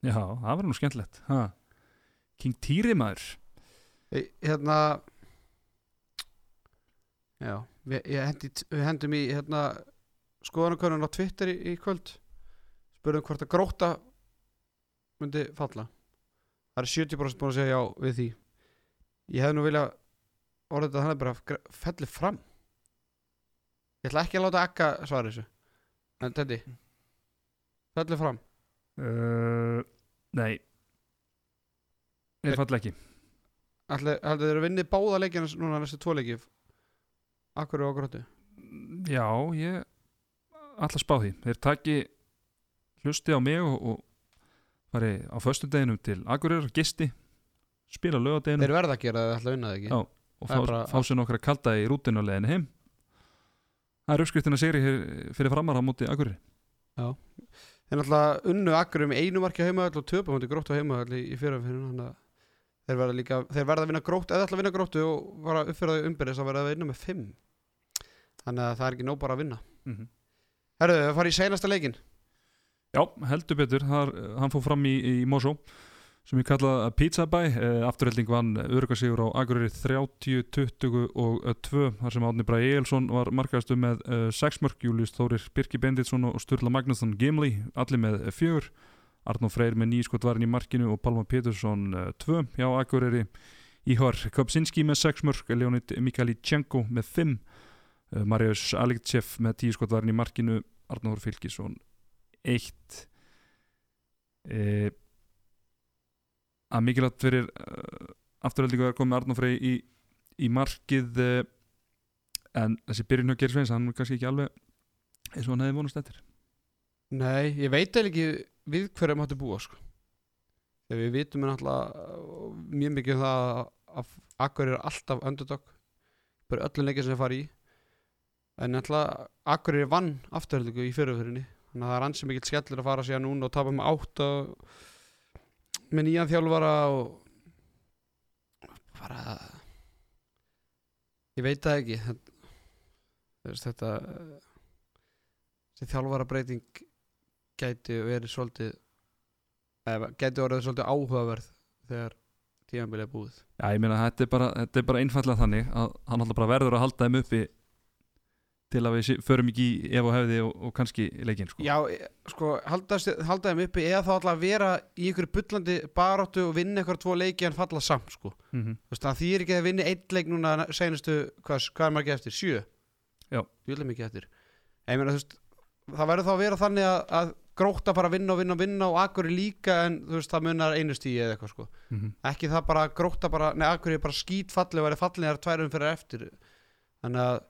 Já, það var nú skemmtilegt ha. King Týri maður. Hey, Hérna Já, við, hendi, við hendum í hérna, skoðanakönnun á Twitter í, í kvöld. Spurðum hvort að gróta myndi falla. Það er 70% búin að segja já við því. Ég hef nú vilja orðið þetta þannig bara fellir fram. Ég ætla ekki að láta ekka svara þessu. En Teddy fellir fram. Uh, Nei. Ég fall ekki. Heldur þeir að vinni báða leikina núna næstu tvo leiki? Akkur og grótu Já, ég ætla að spá því. Þeir taki hlusti á mig og, og fari á föstudeginum til Akureyrar, gisti spila lögadeginum þeir verða að gera það, þeir ætla að vinna það ekki. Já, og það fá, fá sér nokkra kalda í rútinu á leiðinu heim. Það er uppskriftin að segri fyrir framar á móti Akureyri. Þeir náttúrulega unnu akkur um einu marki á heimavöll og töpum hundi gróttu á heimavöll í, að þeir verða líka þeir verða að vinna gróttu, eða ætla að vinna gróttu og fara þau umbyrðis að verða að vinna með fimm. Þannig að það er ekki nóg bara að vinna. Mm -hmm. Herðu, það fara í seinasta leikin Já, heldur betur, Þar, hann fór fram í, í Mosó sem ég kalla Pizza Bæ eh, afturhelding vann örugasigur á Akureyri 30-20 og 2 þar sem Átni Bræði Egilson var markaðastu með 6 mörg, Július Þórir Birki Benditsson og Sturla Magnusson Gimli allir með 4 Arnó Freyr með nýskotvarin í markinu og Palma Pétursson 2 hjá Akureyri. Íhvar Kopsinski með 6 mörg Leonid Mikalichenko með 5 uh, Marius Alikchev með 10 skotvarin í markinu Arnóður Fylkisson 1 e, að mikilvægt fyrir uh, afturhaldingu að koma Arnóð Frey í, í markið uh, en þessi byrjun hjá Gersveins hann er kannski ekki alveg eins og hann hefði vonast eftir. Nei, ég veit eða ekki við hverju máttu búa sko. þegar við vitum náttúrulega uh, mjög mikið um það að- akkur er alltaf underdog bara öllum leikir sem þeir fara í. En náttúrulega akkur er vann afturhaldingu í fyrirfyrinni þannig að það er ansi mikill skellur að fara síðan núna og tapa með átt með nýjan þjálfara og bara ég veit það ekki. Þetta, þessi þjálfara breyting gæti verið svolítið eða gæti orðið svolítið áhugaverð þegar tímabilið er búið. Já, ég meina þetta er bara, bara einfallega þannig að hann alltaf bara verður að halda þeim uppi til að við förum ekki í ef og hefði og, og kannski leikinn sko. Já, e- sko, halda, halda þeim uppi eða þá alltaf vera í ykkur bullandi baráttu og vinna ykkur tvo leiki en falla samt sko. mm -hmm. Þú veist, það þýr ekki að vinna einn leik núna senustu, hvað, hvað er margir eftir? Sjö? Já. Júlega mikið eftir Ég meina, þú veist, það verður þá að vera þannig að, að gróta bara vinna og vinna og vinna og akkur líka en þú veist, það munar einu stíi eða eitthvað sko. Mm ekki það bara gróta bara, nei, akkur er bara skítfalli og verið fallin þar tværum fyrir eftir þannig að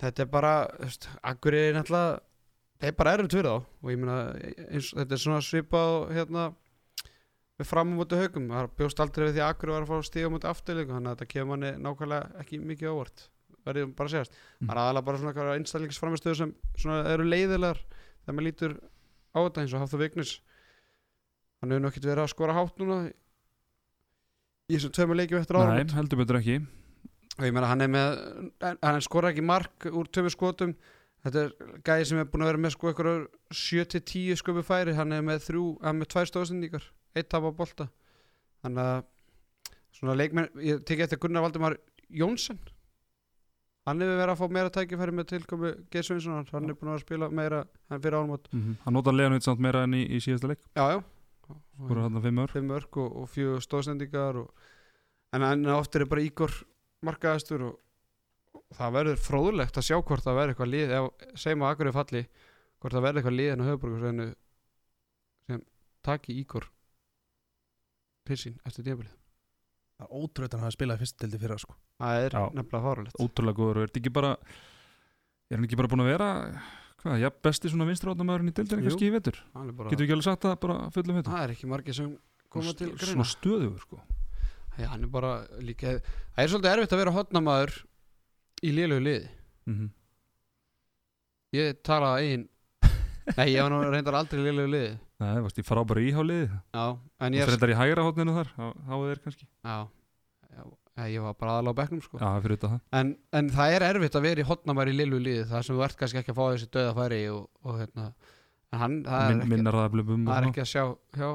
þetta er bara, þú veist, akkur er náttúrulega, það er bara erfitt fyrir þá. Og ég meina, eins, þetta er svona svipað hérna við fram á móti haugum, það bjóst aldrei við því að akkur var að fá stíga á móti afturleiku þannig að þetta kemur manni nákvæmlega ekki mikið ávart verðum bara að segjast, Mm. það er aðalega bara svona einstaklingsframistöðu sem svona eru leiðilegar þegar maður lítur á þetta eins og Hafþór Vignis. Hann hefur ekkert verið að skora hátt núna í þessum tveimur leikjum eftir ára meina hann er með hann skora ekki mark úr tveimur skotum. Þetta er gæði sem er búin að vera með sko eitthvað 7-10 sköpu færi. Hann er með þrjú, hann er með tvær stóðsendíkar eitt tap á bolta. Þannig að svona leikmenn, ég tekið eftir Gunnar Valdimar Jónsson. Hann hefur verið að fá meira tækifæri með tilkomu Geir Sveinsson, hann er búin að spila meira en fyrir álmót mm -hmm. Hann notar Leonid samt meira enn í, í síðasta leik. Já, já, voru hann að fimm ör fimm mörg og, og fjögur stóðsendingar og, en, en ofta er bara Ígor markaðastur og, og það verður fróðulegt að sjá hvort það verður eitthvað lið ef, segjum að akkur er falli hvort það verður eitthvað lið en á höfuborgarsveinu sem taki Ígor pilsin eftir tímabilið. Það er ótrúið að hann hafi spilað í fyrst dildi fyrra sko. það er Já. nefnilega fárulegt ótrúlega góður. Og er þetta ekki bara er hann ekki bara búin að vera hvað, ja, besti svona vinstráðnamaðurinn í dildinni Jú. kannski í vetur? Hann er bara- getur ekki alveg sagt það bara fullum vetur það er ekki margir sem koma til greina. svona stöðugur sko Já, hann er bara líka það er svolítið erfitt að vera hotnamaður í lélögu liði. Mm ég talaði einn nei, ég var nú reyndar aldrei í lélögu liði. Nei, það varst í frábæra íháliði já, en ég það reyndar í hægra hótninu þar þá er kannski. Já, já, ég var bara aðalega á bekknum sko. Já, fyrir þetta það. En, en það er erfitt að vera í hotnamaður í lélögu liði það sem þú ert kannski ekki að fá þessi döða færi og, og hérna hann, það er, Min, ekki, Minnar það blöfum það er ekki að sjá hjá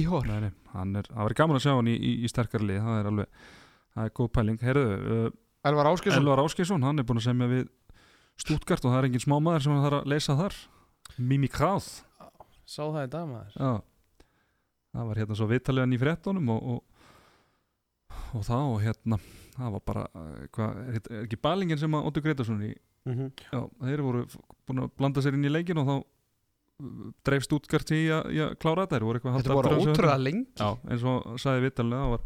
íhór Nei, nei, hann er, það verður gaman að sjá hann í, í, í sterkari lið, það er alveg, það er góð pæling. Heyrðu, uh, Elvar Áskilsson Elvar Áskesson, hann er búin að semja við Stuttgart og það er engin smá maður sem hann þarf að leysa þar. Mimi Kráð, Sá það í dag maður já, það var hérna svo viðtaliðan í fréttunum og, og, og það og hérna, það var bara, uh, hvað, er, ekki balingin sem að Óttur Gretarsson í, Mhm. já, þeir voru búin að blanda sér inn í leikin og þá uh, dreif Stuttgart í að, í að klára þetta, voru þetta halda voru ótrúlega lengi. Já, eins og það var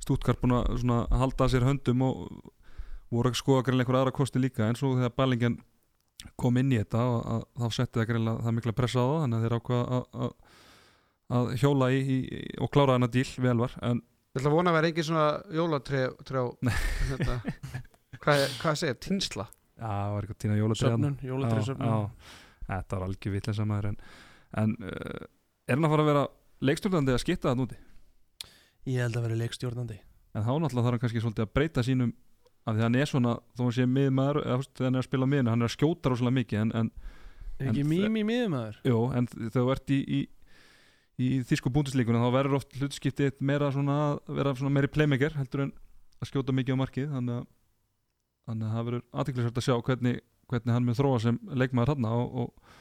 Stuttgart búin að svona halda að sér höndum og voru að skoða greinlega einhver aðra kosti líka. En svo þegar Ballingen kom inn í þetta að, að, þá setti það greinlega það mikla pressa á það þannig að þeir ákvaða að, hjóla í, í og klára þennan díl vel var. En Ég ætla að vona að vera engin svona jólatré trjá, þetta, hvað, hvað segir, tinsla? Já, það var eitthvað tína jólatræðan Söfnun, jólatrið söfnun þetta var algjör vitlega samaður en, en uh, er hann að fara að vera leikstjórnandi að skitta það núti Ég held að vera leikstjórnandi en þá náttúrulega þarf hann kannski svolítið að breyta sínum af því að hann er svona, þó hann sé miðmaður eða veist, þegar hann er að spila miðinu, hann er að skjóta rosalega mikið en, en, ekki mými miðum maður? jú, en þegar þú ert í, í, í þýsku búndislíkunum þá verður oft hlutskiptið meira svona að vera svona meiri playmaker heldur en að skjóta mikið á markið þannig að, þannig að það verður aðtiklisvægt að sjá hvernig, hvernig hann mun þróa sem leikmaður hann og, og,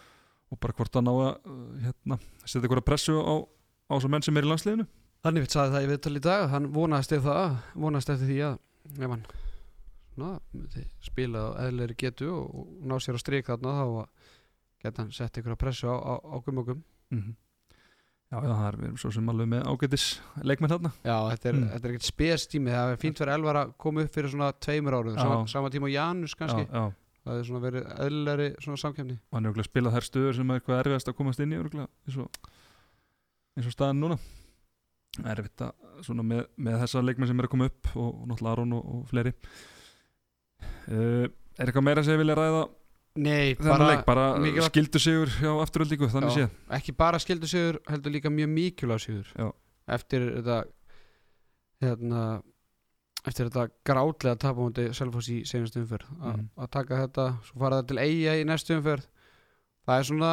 og bara hvort hann á að hérna, setja eitthvað pressu á, á þessum menn sem er í landsliðinu Þannig við sagði það í viðtal í dag hann vonaðist eftir það vonaðist eftir því að ef hann myndi spila á eðleri getu og, ná sér á strik þarna þá að geta hann sett ykkur að pressu á, á, á gummokum mm Já, já, það er við erum svo sem alveg með ágætis leikmenn þarna Já, þetta er, Mm. er ekkert spestími það er fínt fyrir Elvar að koma upp fyrir svona tveimur árum Já. sama, sama tíma og Janus kannski já, já. Það er svona verið eðlilegri svona samkefni hann er örugglega spilað þær stöður sem er eitthvað erfiðast að komast inn í örugglega, eins og, eins og staðan núna. Erfitt að svona með, með þessa leikmenn sem er að koma upp og, og náttúrulega Aron og, og fleiri. Uh, er eitthvað meira sem ég vilja ræða? Nei, þennan leik, bara skildu sigur hjá afturöldingu, þannig Já, séð. ekki bara skildu sigur heldur líka mjög mikilvæg sigur. Já. eftir þetta hérna eftir þetta grátlega tapamóti Selfoss í senast umferð. Mhm. að taka þetta, svo fara það til eiga í næstu umferð. Það er svona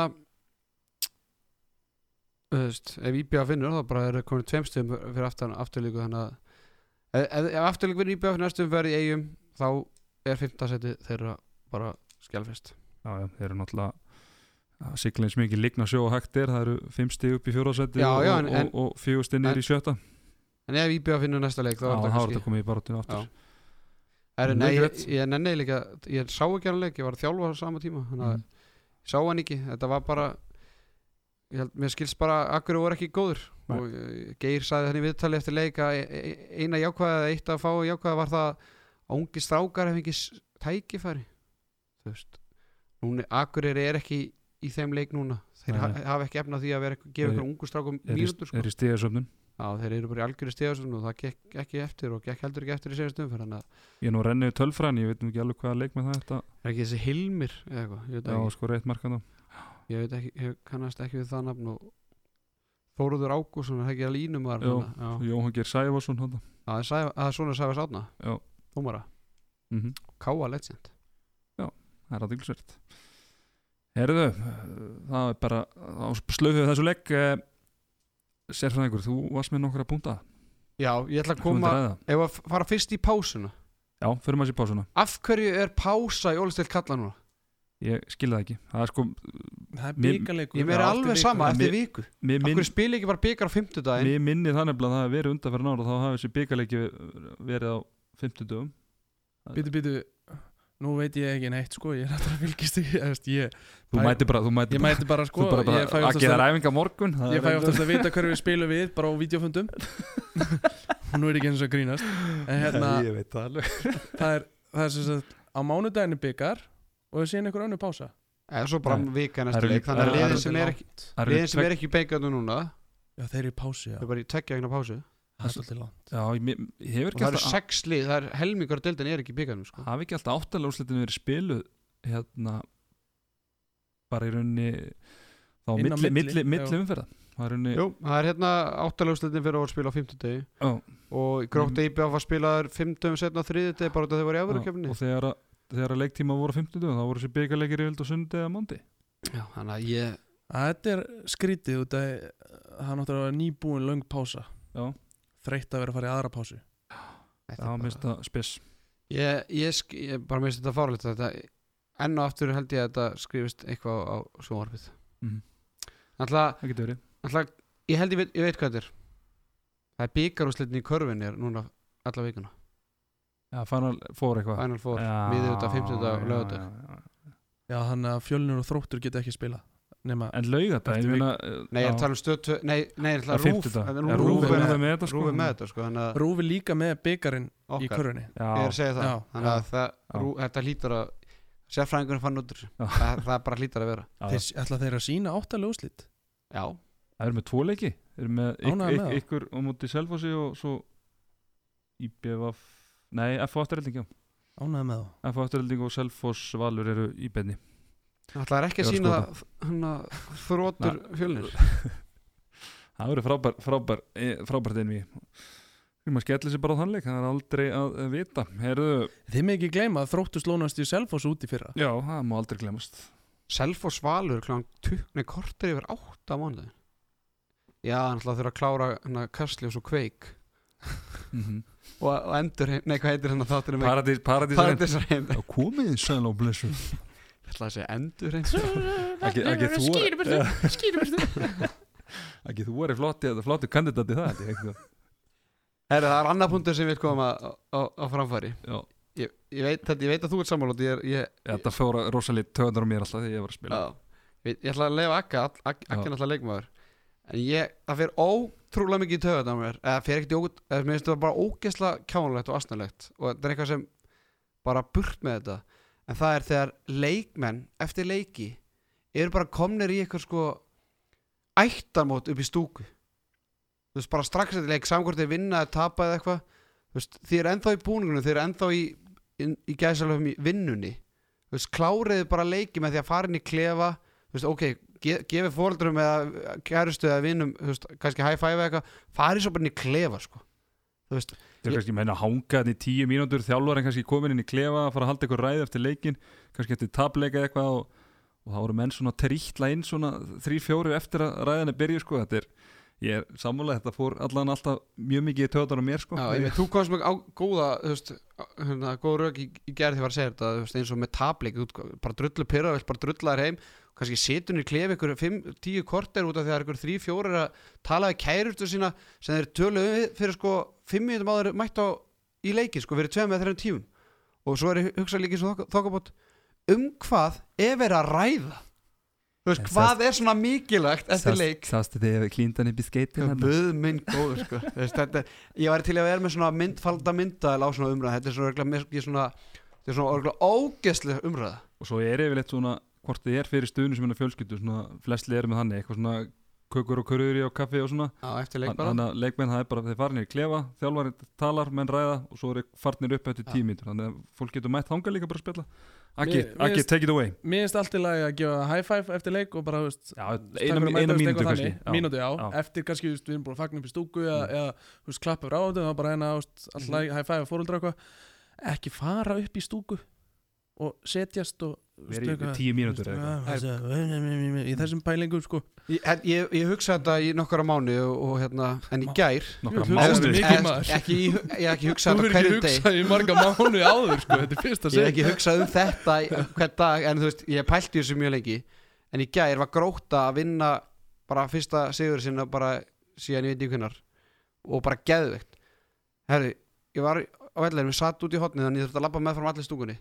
veist, ef IBA finnur þá bara er komin tveimstum fyrir aftan afturlíku þannig að ef, ef, ef afturlíku finnur fyrir næstu umferð í eigum þá er 15 seti þeirra bara skjálfest já, já, þeir eru náttúrulega að sigla eins mikið ligna sjó og hægt er það eru fimm stig upp í fjóraðsæti Já, og, og, og, og niður en- í sjötta en ef IBA finnur næsta leik þá er það kannski komið í. Er, Mjög nei, ég, nenni líka ég sá ekki hann leik, ég var að þjálfa á sama tíma þannig að Mhm. ég sá hann ekki þetta var bara held, mér skilst bara að akkur voru ekki góður Nei. og eh, Geir sagði þannig viðtali eftir leik að e- e- eina jákvæða eitt að fá jákvæða var það að ungi strákar hef ekki tækifæri þú veist núna, Akureyri er ekki í þeim leik núna þeir hafa ekki efna því að vera gefa einhverjum ungu strákum er í, mínútur sko. Í Já, þeir eru bara í algjöru stíðasum og það gekk ekki eftir og gekk heldur ekki eftir í að ég er nú rennið tölfræðin, ég veit ekki alveg hvaða leik með það þetta, er ekki þessi Hilmir eða eitthvað, já, sko reitt markan ég veit ekki, ég kannast ekki við það nafn og Þóruður Ágússon er ekki að línum var já, Jóhann Geir Sæfarsson það er, svona Sæfars Átna Já. Dómara, mm Káa Legend. Það er aðeinsvært Herðu, það er bara á slöfuðu þessu legg eh, Sérfræðingur, þú varst með nokkra púnta Já, ég ætla að koma ef að fara fyrst í pásuna? Já, fyrir maður sér pásuna. Af hverju er pása í Ólistill kalla núna? ég skil það ekki. Það er sko, það er byggarleikur Ég Já, alveg sama eftir viku. Mér, minn, Akkur spila ekki bara byggar á fimmtudaginn? Mér minni þannig að það hafi verið undanferðin ára þá hafi þessi byggarleiki verið á 50 dögum Býtu, býtu, nú veit ég ekki neitt sko, ég er að fylgist ekki ég, veist, ég, þú mæti bara, þú mæti ég bara, mæti bara sko þú bara, bara ég fæ að gera ræfinga morgun ég fæ oftast að vita hverju við spilum við bara á videofundum nú er ekki eins og grínast. En hérna, ég veit það alveg. Það er, það er sem sagt á mánudaginu byggar og það sé einhver önnur pása. Eða svo bara vika næstu eru líka- Þannig að það eru- liðin sem er ekki eru Liðin sem er ekki byggarnu núna já þeir eru í pásu, já, Það er bara í tveggja vegna pásu það er svolítið langt. Já, ég, Og það eru alltaf sex lið Það er helmingur deildin er ekki í byggarnu sko. hafi ekki alltaf áttalega úrslitin verið spiluð hérna bara í rauninni þá á milli, milli, milli, umferða. Það er rauninni Jú, það er hérna áttalöfsleitin fyrir að spila á fimmtudegi já, Og í grótt IBF var spilaður fimmtum setna á þriðjudegi Bara út af þau voru í afurukefni og þegar, að- þegar að leiktíma voru 50 dögum þá voru þessi byggarleikir í vild og sundi eða móndi Já, þannig að ég Þetta er skrítið út að það er náttúrulega nýbúin löng pása. Já, þreytt að vera að fara í aðra pásu. Þetta já er minnst það spes Ég, ég, sk- ég bara minnst þetta fárlegt þetta enn og aftur held ég að þetta skrifist eitthvað á, á sjónvarpið. Mhm. Alltaf, það getur verið. alltaf ég held ég veit, ég veit hvað þetta er. Það er byggarúslitin í körfinni er núna alla vikuna, já, Final fór eitthvað. Final Four. Miðið út af 50 dag og já, þannig að fjölnir og þróttur geta ekki spila nema, en laugadag Eftir ég meina Nei, ég er að tala um stöð tvö- Nei, nei, ég er að tala um rúf Rúf Rúf er með- með þetta sko. Rúf er með þetta sko Þannig að Rúfi líka með byggarinn í Já, Ég er að segja það. Já, Þannig að það, þetta lítur að Sérfræðingurinn fann út það, það bara lítur að vera. Þeir, ætla þeir að sína áttalega úslit Já, Það eru með tvo leiki. Það eru með ykkur á móti Selfossi og svo IBF Nei, FO afturrelding, já. Ánægði með þá FO afturrelding og Selfoss Valur eru í benni það er ekki að sína Hanna þrótur fjölnir. Það verður frábær, frábær, eh, frábært einví Við maður skellir sér bara á þannleik Það er aldrei að vita. Herðu, Þið með ekki gleyma að þróttu slónast í Selfoss út í fyrra. Já, það má aldrei glemast Selfoss Valur kláðan tukni kortir yfir átta mánuði Já, hann ætlaði að þurfa að klára hana Kastljós og Kveik. Mm -hmm. og, og endur, nei hvað heitir hann að þáttunum Paradís, paradís, paradís Paradís reynd Já, komið þið sæl á blessu Ég ætlaði að segja endur reynd Ekki, ekki þú Skýribörstu Ekki þú er flotti, flotti kandidati það. Herri, það er annar punktur sem við komum að, framfæri. Ég, ég, veit, þetta, ég veit að þú ert er- ég, þetta fóra rosalít töðar á mér alltaf þegar ég var að spila. Já, ég, ætla að leifa Akka all- Ak- Akki Já. er náttúrulega leikmaður. En ég, það fer ótrúlega mikið í töðan á mér. Eða fer ekkert í ógut eða mér finnst það bara ógesla kjánulegt og astnalegt og þetta er eitthvað sem bara burt með þetta en það er þegar leikmenn eftir leiki eru bara komnir í eitthvað sko ættamót upp í stúku. Þú veist bara strax eftir leik samkvæmt þeir vinna eða tapa eða eitthvað þú veist þið eru ennþá í búningunum þið eru ennþá í, í, í gæsalöfum í vinnunni. Þú veist kláriði bara leiki með því að fara inn í klefa þú veist ok ge, gefið fóreldurum eða kærustu eða vinnum þú veist kannski high five eða eitthvað farið svo bara inn í klefa sko þú veist Það er kannski meina að hanga þetta í tíu mínútur þjálfar en kannski komin inn í klefa að fara að halda eitthvað ræð eftir leikin kannski eftir tapleika eitthvað og, og þá voru menn svona trýtla inn svona þrý fjóri eftir að ræðan er byrju sko. Þetta er, ég er sammála þetta fór allan alltaf mjög mikið í töðar á mér sko. Já, einmitt, þú komst með á góða þú veist, hérna, góð rauk í, í gerð því var að segja þetta þú veist, eins og með tableik, bara drullu pyrra bara drulla þér heim, kannski situr í klefi ykkur 5-10 korter út af því að það er ykkur 3-4 að tala við kærustu sína sem þeir töluðu fyrir sko 5 minnum áður mætt á í leiki sko fyrir 2 með 3 tíum og svo er ég hugsa líka svo þokkabót um hvað er verið að ræða? Þú veist, En hvað er svona mikilvægt eftir leik? Sástu þið ef klíndan upp í skeitin Guð minn góður sko. Þetta, Ég væri til að vera með svona mynd, falda myndaðal á svona umræða Þetta er svona, svona Þetta er svona ógeðslega umræða. Og svo er yfirleitt svona hvort þið er fyrir stuðnum sem er fjölskyldu svona flestli eru með þannig eitthvað svona kökur og körur og kaffi og svona. Já, eftir leik bara. þannig að leikmenn það er bara þeir farinir í klefa þjálfarinn talar, menn ræða og svo eru farnir upp eftir tímítur þannig að fólk getur mætt þanga líka bara að spjalla. Akki, take it away. Mér finnst allt í lagi að gefa high five eftir leik og bara, veist eina, að eitthvað kannski. þannig. Já. Mínútu, já, Já. eftir kannski, við erum búin að fagna upp í stúku eða, klappa áður, það var bara hérna, veist, alltaf Mhm. high five fóruldra eitthvað. Ekki fara upp í stúku og setjast og verið í tíu mínútur í þessum pælingum sko. Ég, ég, ég hugsa þetta í nokkara mánu og, og hérna, en í gær ekki, í- ég hef ekki hugsað Þú þetta verður hverjum ekki deg hugsað í marga mánu áður sko. Þetta er fyrsta Ég hef ekki hugsað um þetta í- hvern dag En þú veist, ég pælti þessu mjög lengi. En í gær var gróta að vinna Bara fyrsta sigur sinna Bara síðan ég veit ekki hvernar Og bara geðveikt. Herri, ég var á velleginum Við satt út í hotnið Þannig ég þurfti að labba með frá allir stúkunni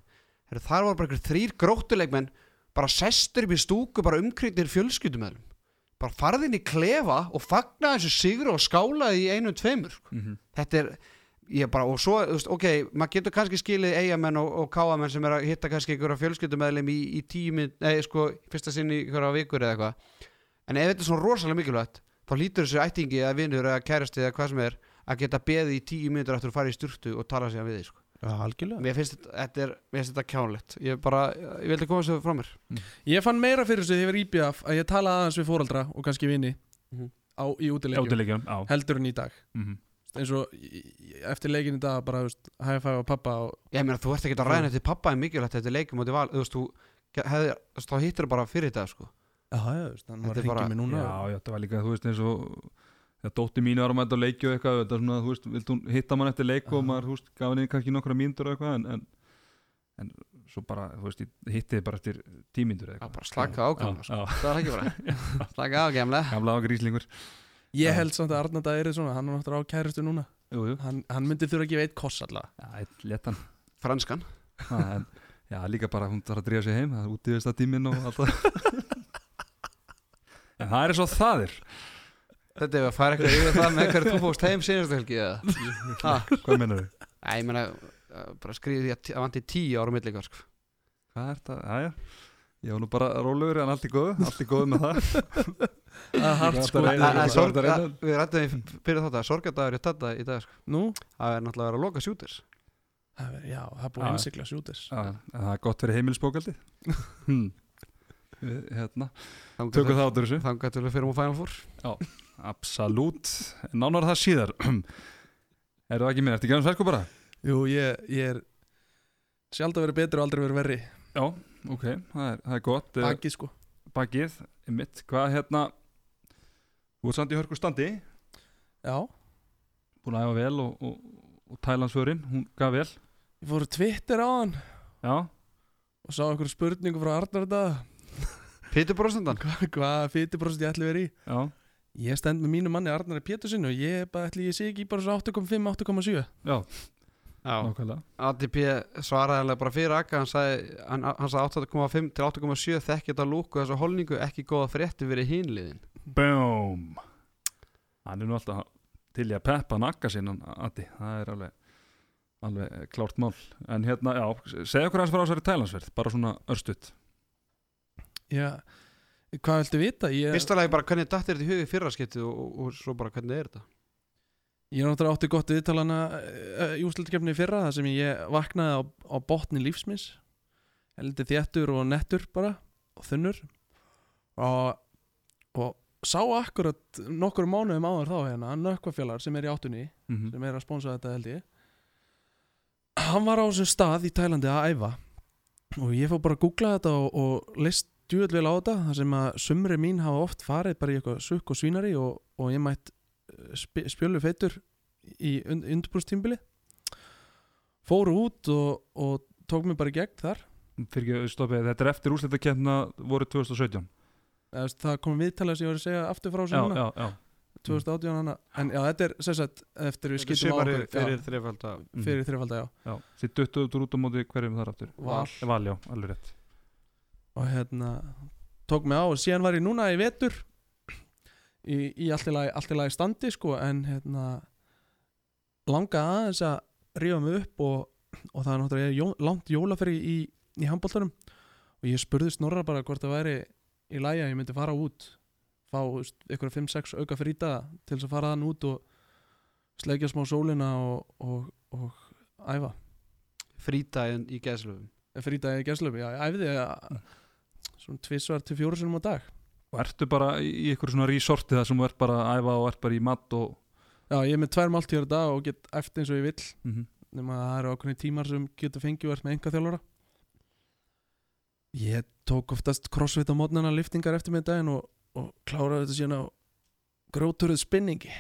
Herri, þar voru bara einhver þrýr gróttuleikmenn Bara sestur upp í stúku Bara umkringdir fjölskyldumöðlum Bara farði inn í klefa Og fagnaði þessu sigur Og skálaði í einu tveimur Mhm. þetta er ég bara, og svo, ok, maður getur kannski skilið eigamenn og, og káamenn sem er að hitta kannski einhverja fjölskyldumæðlim í, í tími nei, sko, fyrsta sinni í einhverja vikur eða eitthvað en ef þetta er svona rosalega mikilvægt þá lítur þessu ættingi eða vinur eða kærasti eða hvað sem er að geta beðið í tíu mínútur eftir að fara í sturtu og tala sig við því, sko. Algjörlega. Mér finnst þetta, þetta er, mér finnst þetta kjánlegt. Ég bara, ég vildi koma þessu frá mér. Ég fann meira fyrir þessu þegar ég var íbjöf að ég talaði aðeins við fóraldra og kannski vini Mhm. á, í útilegjum Átilegjum, já heldur en í dag. Mhm. eins og í- í- eftir leikin í dag bara, þú veist, high five á pappa og ég meina, þú ert ekki að ræða eftir pappa er mikilvægt þetta er leikum og val, þú veist, þú hefði, þú veist, þá hittir bara fyrir þetta, sko. Já, já, veist, hann Þetta var er að bara- hringja mig núna. Já, já, þetta var líka, þú veist, eins og þegar dótti mínu var að mæta á leiki og eitthvað þetta er svona, þú veist, vilt hún hitta mann eftir leik og maður, þú veist, gaf henni kannski nokkra mínútur og eitthvað en, en, en svo bara, þú veist, ég hitti þið bara eftir tímínútur eða Já, eitthvað. bara slaka á gamla, já. það er ekki bara slaka á gamla Gamla á gríslingur Ég held samt að Arnanda er svona, hann er náttúrulega á kæristu núna. Jú, jú, Hann, hann myndi þurfa að gefa eitt koss allavega já, eitt letan franskan. Ha, en, Já, líka bara, hún þarf að drífa sig heim það er útíðist að tíminn og allt það. En það er svo það er Þetta er að fara eitthvað yfir það með hverju þú fóst heim síðastu helgi eða? Ha? Hvað mennur þau? Æ, ég meina, uh, bara skrifið því að að vanti tíu ára millikar, sko. Hvað er það? Jæja Ég var nú bara rólegur en allt í góðu Allt í góðu með það Það er hart Ég sko að Að- að er þetta að- Við rættum því fyrir þetta, sorgadagur í þetta í dag, sko. Nú, Það er náttúrulega að vera að loka er- já, það er búið Já. að innsikla sjútis Já, en það er gott fyrir heimilsbókaldi hm. Við, Hérna, tökum það áttur þessu Þangað til við fyrir múið Final Four. Absolutt Nánar það síðar. Er það ekki minn, ertu ekki aðeins verku bara? Jú, ég, ég er sjálf að vera betri og aldrei vera verri. Já, ok, það er, það er gott. Eh, Baki sko. Bakið, mitt, hvað hérna Þú ert samt í hörku standi. Já, Búin að æfa vel og, og, og Tælandsförin, hún gaf vel. Ég fór Twitter á hann Já, og sá einhverju spurningu frá Arnar þetta Pítur Bróðsendan. Hva- fytibróst ég ætli vera í? Já, Ég stend með mínu manni Arnar Pétursin og ég bara ætli ég sé ekki bara svo 8.5, 8.7 já, Já. nákvæmlega. ADP svaraði alveg bara fyrir akka, hann sagði, hann, hann sagði 8,5 til 8,7 þekki þetta lúku þessa holningu, ekki góða frétti verið hinliðin. Boom Hann er nú alltaf til í að peppa nakka sinna Addi, það er alveg alveg klárt mál. En hérna, já, segja okkur aðeins frá þessari tælansverð bara svona örstutt. Já, hvað viltu vita? Ég, Fyrsta lagi bara hvernig datt er þetta í hugi fyrra skiptið og, og, og svo bara hvernig er þetta? ég er náttúrulega átti gott viðtalana uh, í úslutkefni í fyrra þar sem ég vaknaði á, á botni lífsmins heldur þéttur og nettur bara og þunnur og, og sá akkurat nokkur mánuðum áður þá hérna nökkvafjallar sem er í áttunni mm -hmm. sem er að sponsa þetta held ég hann var á þessum stað í Tælandi að æfa og ég fór bara að googla þetta og, og leist djúvel vel á þetta þar sem að sumri mín hafa oft farið bara í eitthvað sukk og svínari og, og ég mætt eh, sp spjölu feitur í und undirbúrstímbili fóru út og, og tók mig bara í gegn þar. Fyrir ekki stoppið, þetta er eftir úrslitakefna voru 2017 Eða, þú veist, það kom viðtalið sem ég var að segja aftur frá sem já 2018 hana. En já þetta er sem sagt eftir við skiptum á Sumarið okkur fyrir Mhm. fyrir þrifalda já. Já, þið duttuðu út á móti hverjum þar aftur? Val. Val, já, alveg rétt og hérna tók mig á og síðan var ég núna í vetur í, í allt í lagi, í lagi standi sko en hérna langa aðeins að rífa mig upp og, og það er náttúrulega jó, langt jólaferi í, í handbóltarum og ég spurði Snorra bara hvort það væri í lagi að ég myndi fara út fá ykkur 5-6 auka fríta til þess að fara þann út og sleikja smá sólina og, og, og æfa frítaginn í geðslöfum. fríta í gerslöfu, já, ég æfði að svona tvissvar til fjóru sinum á dag. Og ertu bara í í ykkur svona resorti það sem þú ert bara að æfa og ert bara í mat og Já, ég er með tvær máltíður dag og get eftir eins og ég vill. Mm nema að það eru ákveðni tímar sem getur fengið og ert með enga þjálfara Ég tók oftast crossfit á mótnana liftingar eftir með daginn og, og kláraði þetta síðan á gróturuð spinningi.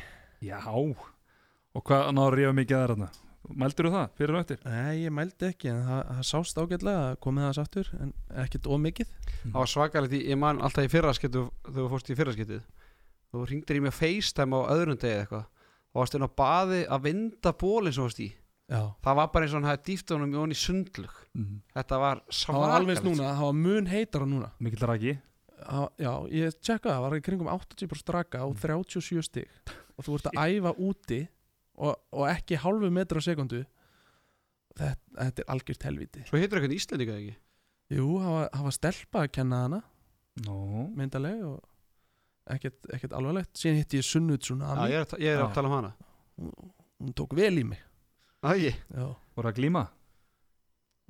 Já. Og hvað náður rífa mikið að þarna? Mældur þú það fyrir og eftir? Nei, ég mældi ekki en það, það sást ágætlega að komið það aftur en ekkert ómikið Það var svakalegt, í- ég man alltaf í fyrraskettu þegar þú fórst í fyrraskettu þú ringdir í mig FaceTime á öðrum degi eða eitthvað og varst inn á baði að vinda bólinn sem þú varst í. Já, það var bara eins og hann hefði dýft honum í honni sundlug Mm. þetta var það var alveg svakalegt. núna, það var mun heitara núna. Mikil raki Það- Já, ég tjekka það, var í kringum 80% straka á 37 stig. Og þú ert að æfa úti og, og ekki halvu metra á sekundu þetta, þetta er algjört helviti svo hittur eitthvað íslendinga ekki? Jú, það var, stelpa að kenna hana Nó myndaleg og ekkert, ekkert alvarlegt. Síðan hitti ég Sunnu Já, Tsunami ég er, að- að tala um hana. Hún, hún tók vel í mig. Æ, Já, Voru að glíma?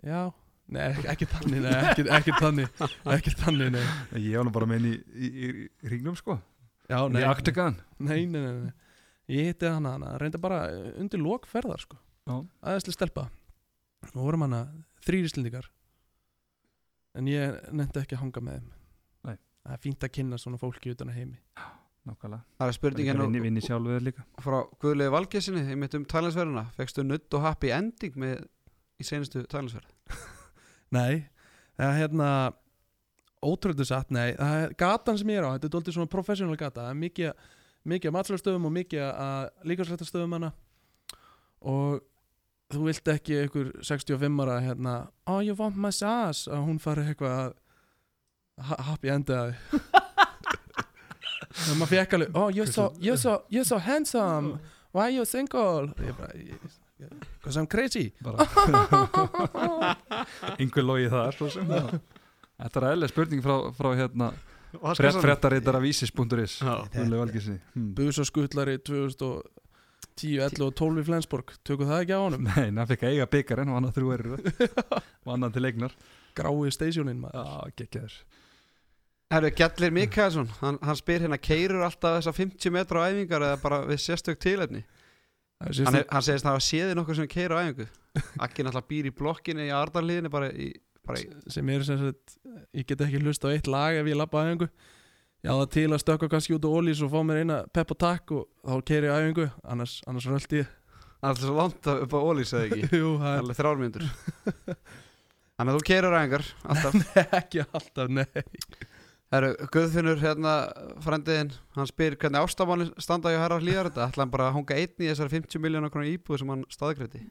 já. Nei, ekki, þannig, nei, ekki, ekki þannig ekki þannig, nei. Ég var nú bara með henni í, í, í, í ringnum sko. Já, nei, Í Aktegan nei, nei, nei, nei. Ég hitti hana, hana reynda bara undir lokferðar sko. Já. aðeinslega stelpa. Og vorum hana þrýr íslendingar en ég nefndi ekki að hanga með þeim. Nei. það er fínt að kynna svona fólki utan að heimi. Nákvæmlega. Það er spurningin Vinni, nú vinni sjálfur líka. frá Guðlegu Valgesinni einmitt um tælansverðina fegstu nutt og happy ending með í senustu tælansverð Nei, það er hérna ótrúlega satt, nei. Það er gatan sem ég er á, þetta er doldið svona professional gata. Það er mikið, mikið að matslagstöðum og mikið að líkarsrættastöðum hana og þú vilt ekki einhver 65 ára hérna, oh you want massage að hún fari eitthvað að ha- happy enda og maður fekk alveg oh you're so, you're so, you're so handsome. Why are you single? Ég bara, ég- because I'm crazy. Einhver logi þar svo sem. Þetta er eðlega spurning frá, frá hérna frétt, fréttarittar af hmm. busaskutlari 2010, 11 og 12 í Flensborg. Tökum það ekki á honum? Nei, hann fikk að eiga byggarinn og hann að þrjú er og annan til eignar. Grái stationin maður. Já, geggjaður. Herru, Gjallir Mikaelsson, hann, hann spyr hérna keirur alltaf þessar 50 metra á æfingar eða bara við sérstök tilefni? Það er hann, hann segist að hafa séði nokkuð sem keira á æfingu. Akki náttúrulega býr í blokkinni í Ardarliðinni bara í sem er sem sagt ég get ekki hlust á eitt lag ef ég labba æfingu. Ég á það til að stökka kannski út á ólís og fá mér eina pepp og takk og þá keiri ég æfingu. Annars, annars röldi ég. Alltaf svo langt upp á ólís eða ekki? Jú, Það er þrjármyndur Þannig að þú keirur á æfingar alltaf. Er ekki alltaf, nei. Herru, Guðfinnur hérna frendiðinn, hann spyr hvernig ástamáli standa hjá herra hlýjar þetta ætla hann bara að hanga einn í þessar 50 miljónar íbúð sem hann staðgreiti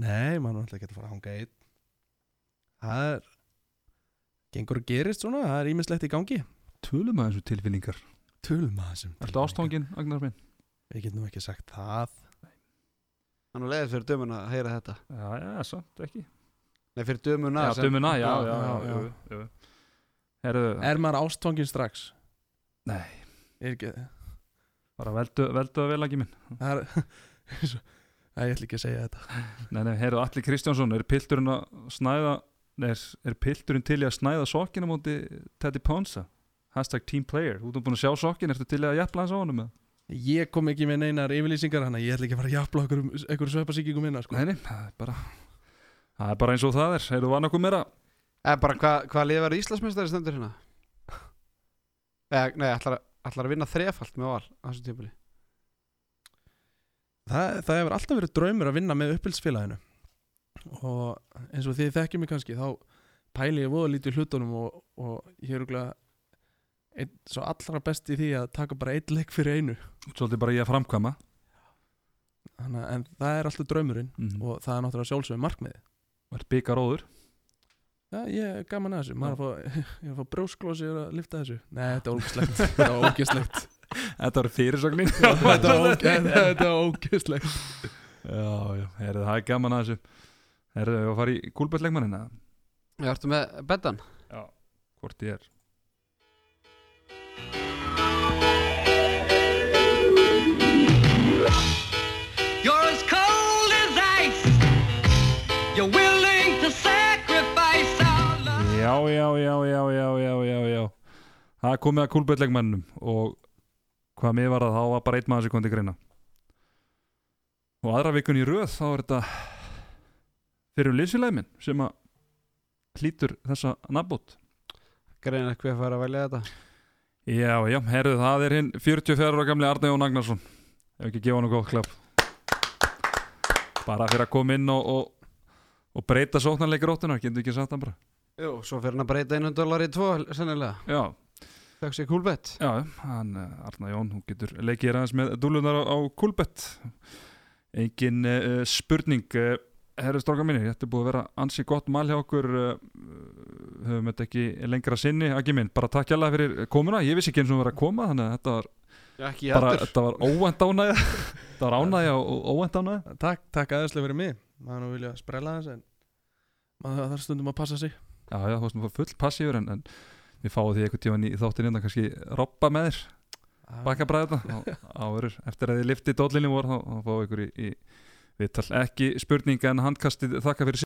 nei, maður er alltaf ekki að fara að hanga einn. Það er gengur og gerist svona, það er ímislegt í gangi. Tölum að þessu tilfinningar. Tölum að þessum Ertu ástofangin, Agnar minn? ég get nú ekki sagt það. Hann er leiðið fyrir dömuna að heyra þetta. Já, já, samt ekki. Nei, fyrir dömuna Já, dömuna, já, já, Já, já, já, já, já. Herðu, er maður ástfangin strax? Nei, er ekki, bara veldu, veldu að vel ekki minn. Það er Nei, ég ætla ekki að segja þetta Nei, nei, heyrðu, Alli Kristjánsson, er pilturinn að snæða Nei, er, er pilturinn til í að snæða sokkina móti Teddy Ponsa? Hashtag team player, þú ert búin að sjá sokkin, ertu til í að jafla hans á honum? Ég kom ekki með neinar yfirlýsingar hann ég ætla ekki að fara að jafla okkur, okkur sveppasíkingum minna sko. Nei, nei, það er bara Það er bara eins og það er, heyrðu, var nokkuð meira Eða bara hvað hva verður Íslandsmeistari stendur hérna? Eða, nei, ætlar, ætlar að vinna þrefalt með val á þessum tímpuli það, það hefur alltaf verið draumur að vinna með uppbyldsfélaginu og eins og þið þekkjum mig kannski þá pæli ég voða lítið hlutunum og, og ég er okkur einn svo allra best í því að taka bara einn leik fyrir einu. Svolítið bara ég að framkvæma. Þannig, að- en það er alltaf draumurinn mm. og það er náttúrulega sjálfsögum markmiði er byggaróður Já, ég er gaman að þessu, maður er að fá, ég er að fá brjósklósi að lifta þessu. Nei, þetta er ógislegt Þetta er var fyrirsögnin. Þetta er óge- þetta er ógislegt Já, já, heyrðu, það er gaman að þessu. Heyrðu, við að fara í kúlbætleikmannina Ég ertu með Beddan? Já, hvort ég er. You're as cold as ice. You're willing to sacrifice our love. Já, já, já, já, já, já, já, já. Það er komið að kúlbætleikmannum og hvað mér var það, þá var bara einn maður til greina. Og aðra vikun í röð þá er þetta fyrir minn sem að hlýtur þessa nafnbót. Greinir hver fara að velja þetta. Já, já, herðu, það er hinn 44 ára gamli Arne Jón Agnarsson. Ef ekki gefa hann góð klapp. Bara fyrir að koma inn og, og, og breyta sóknarleikir óttunar, getur ekki sagt hann bara. Jú, svo fyrir hann að breyta einu dólar í tvo sennilega, Já, fekk sér kúlbett já, hann, eh, Arna Jón, hún getur leikið aðeins með dúlunar á, á Kulbett engin uh, spurning uh, herru stróka minni, þetta er búið að vera ansi gott mál hjá okkur uh, höfum þetta ekki lengra sinni, ekki minn bara takk hjá fyrir komuna, ég vissi ekki eins og vera að koma þannig að þetta var Já, ekki bara, þetta var óvænt ánægja. Þetta var ánægja og óvænt ánægja. Takk, takk aðeinslega fyrir mig. Maður nú vilja sprella þess en maður þarf stundum að passa sig. Já, já, þú veist, maður full passífur en, en við fáum því einhvern tíman í þáttin innan kannski robba með þér, baka bræða áverur, eftir að þið liftið dóllinni voru þá, fáum við ykkur í, í viðtal, ekki spurning en handkastið þakka fyrir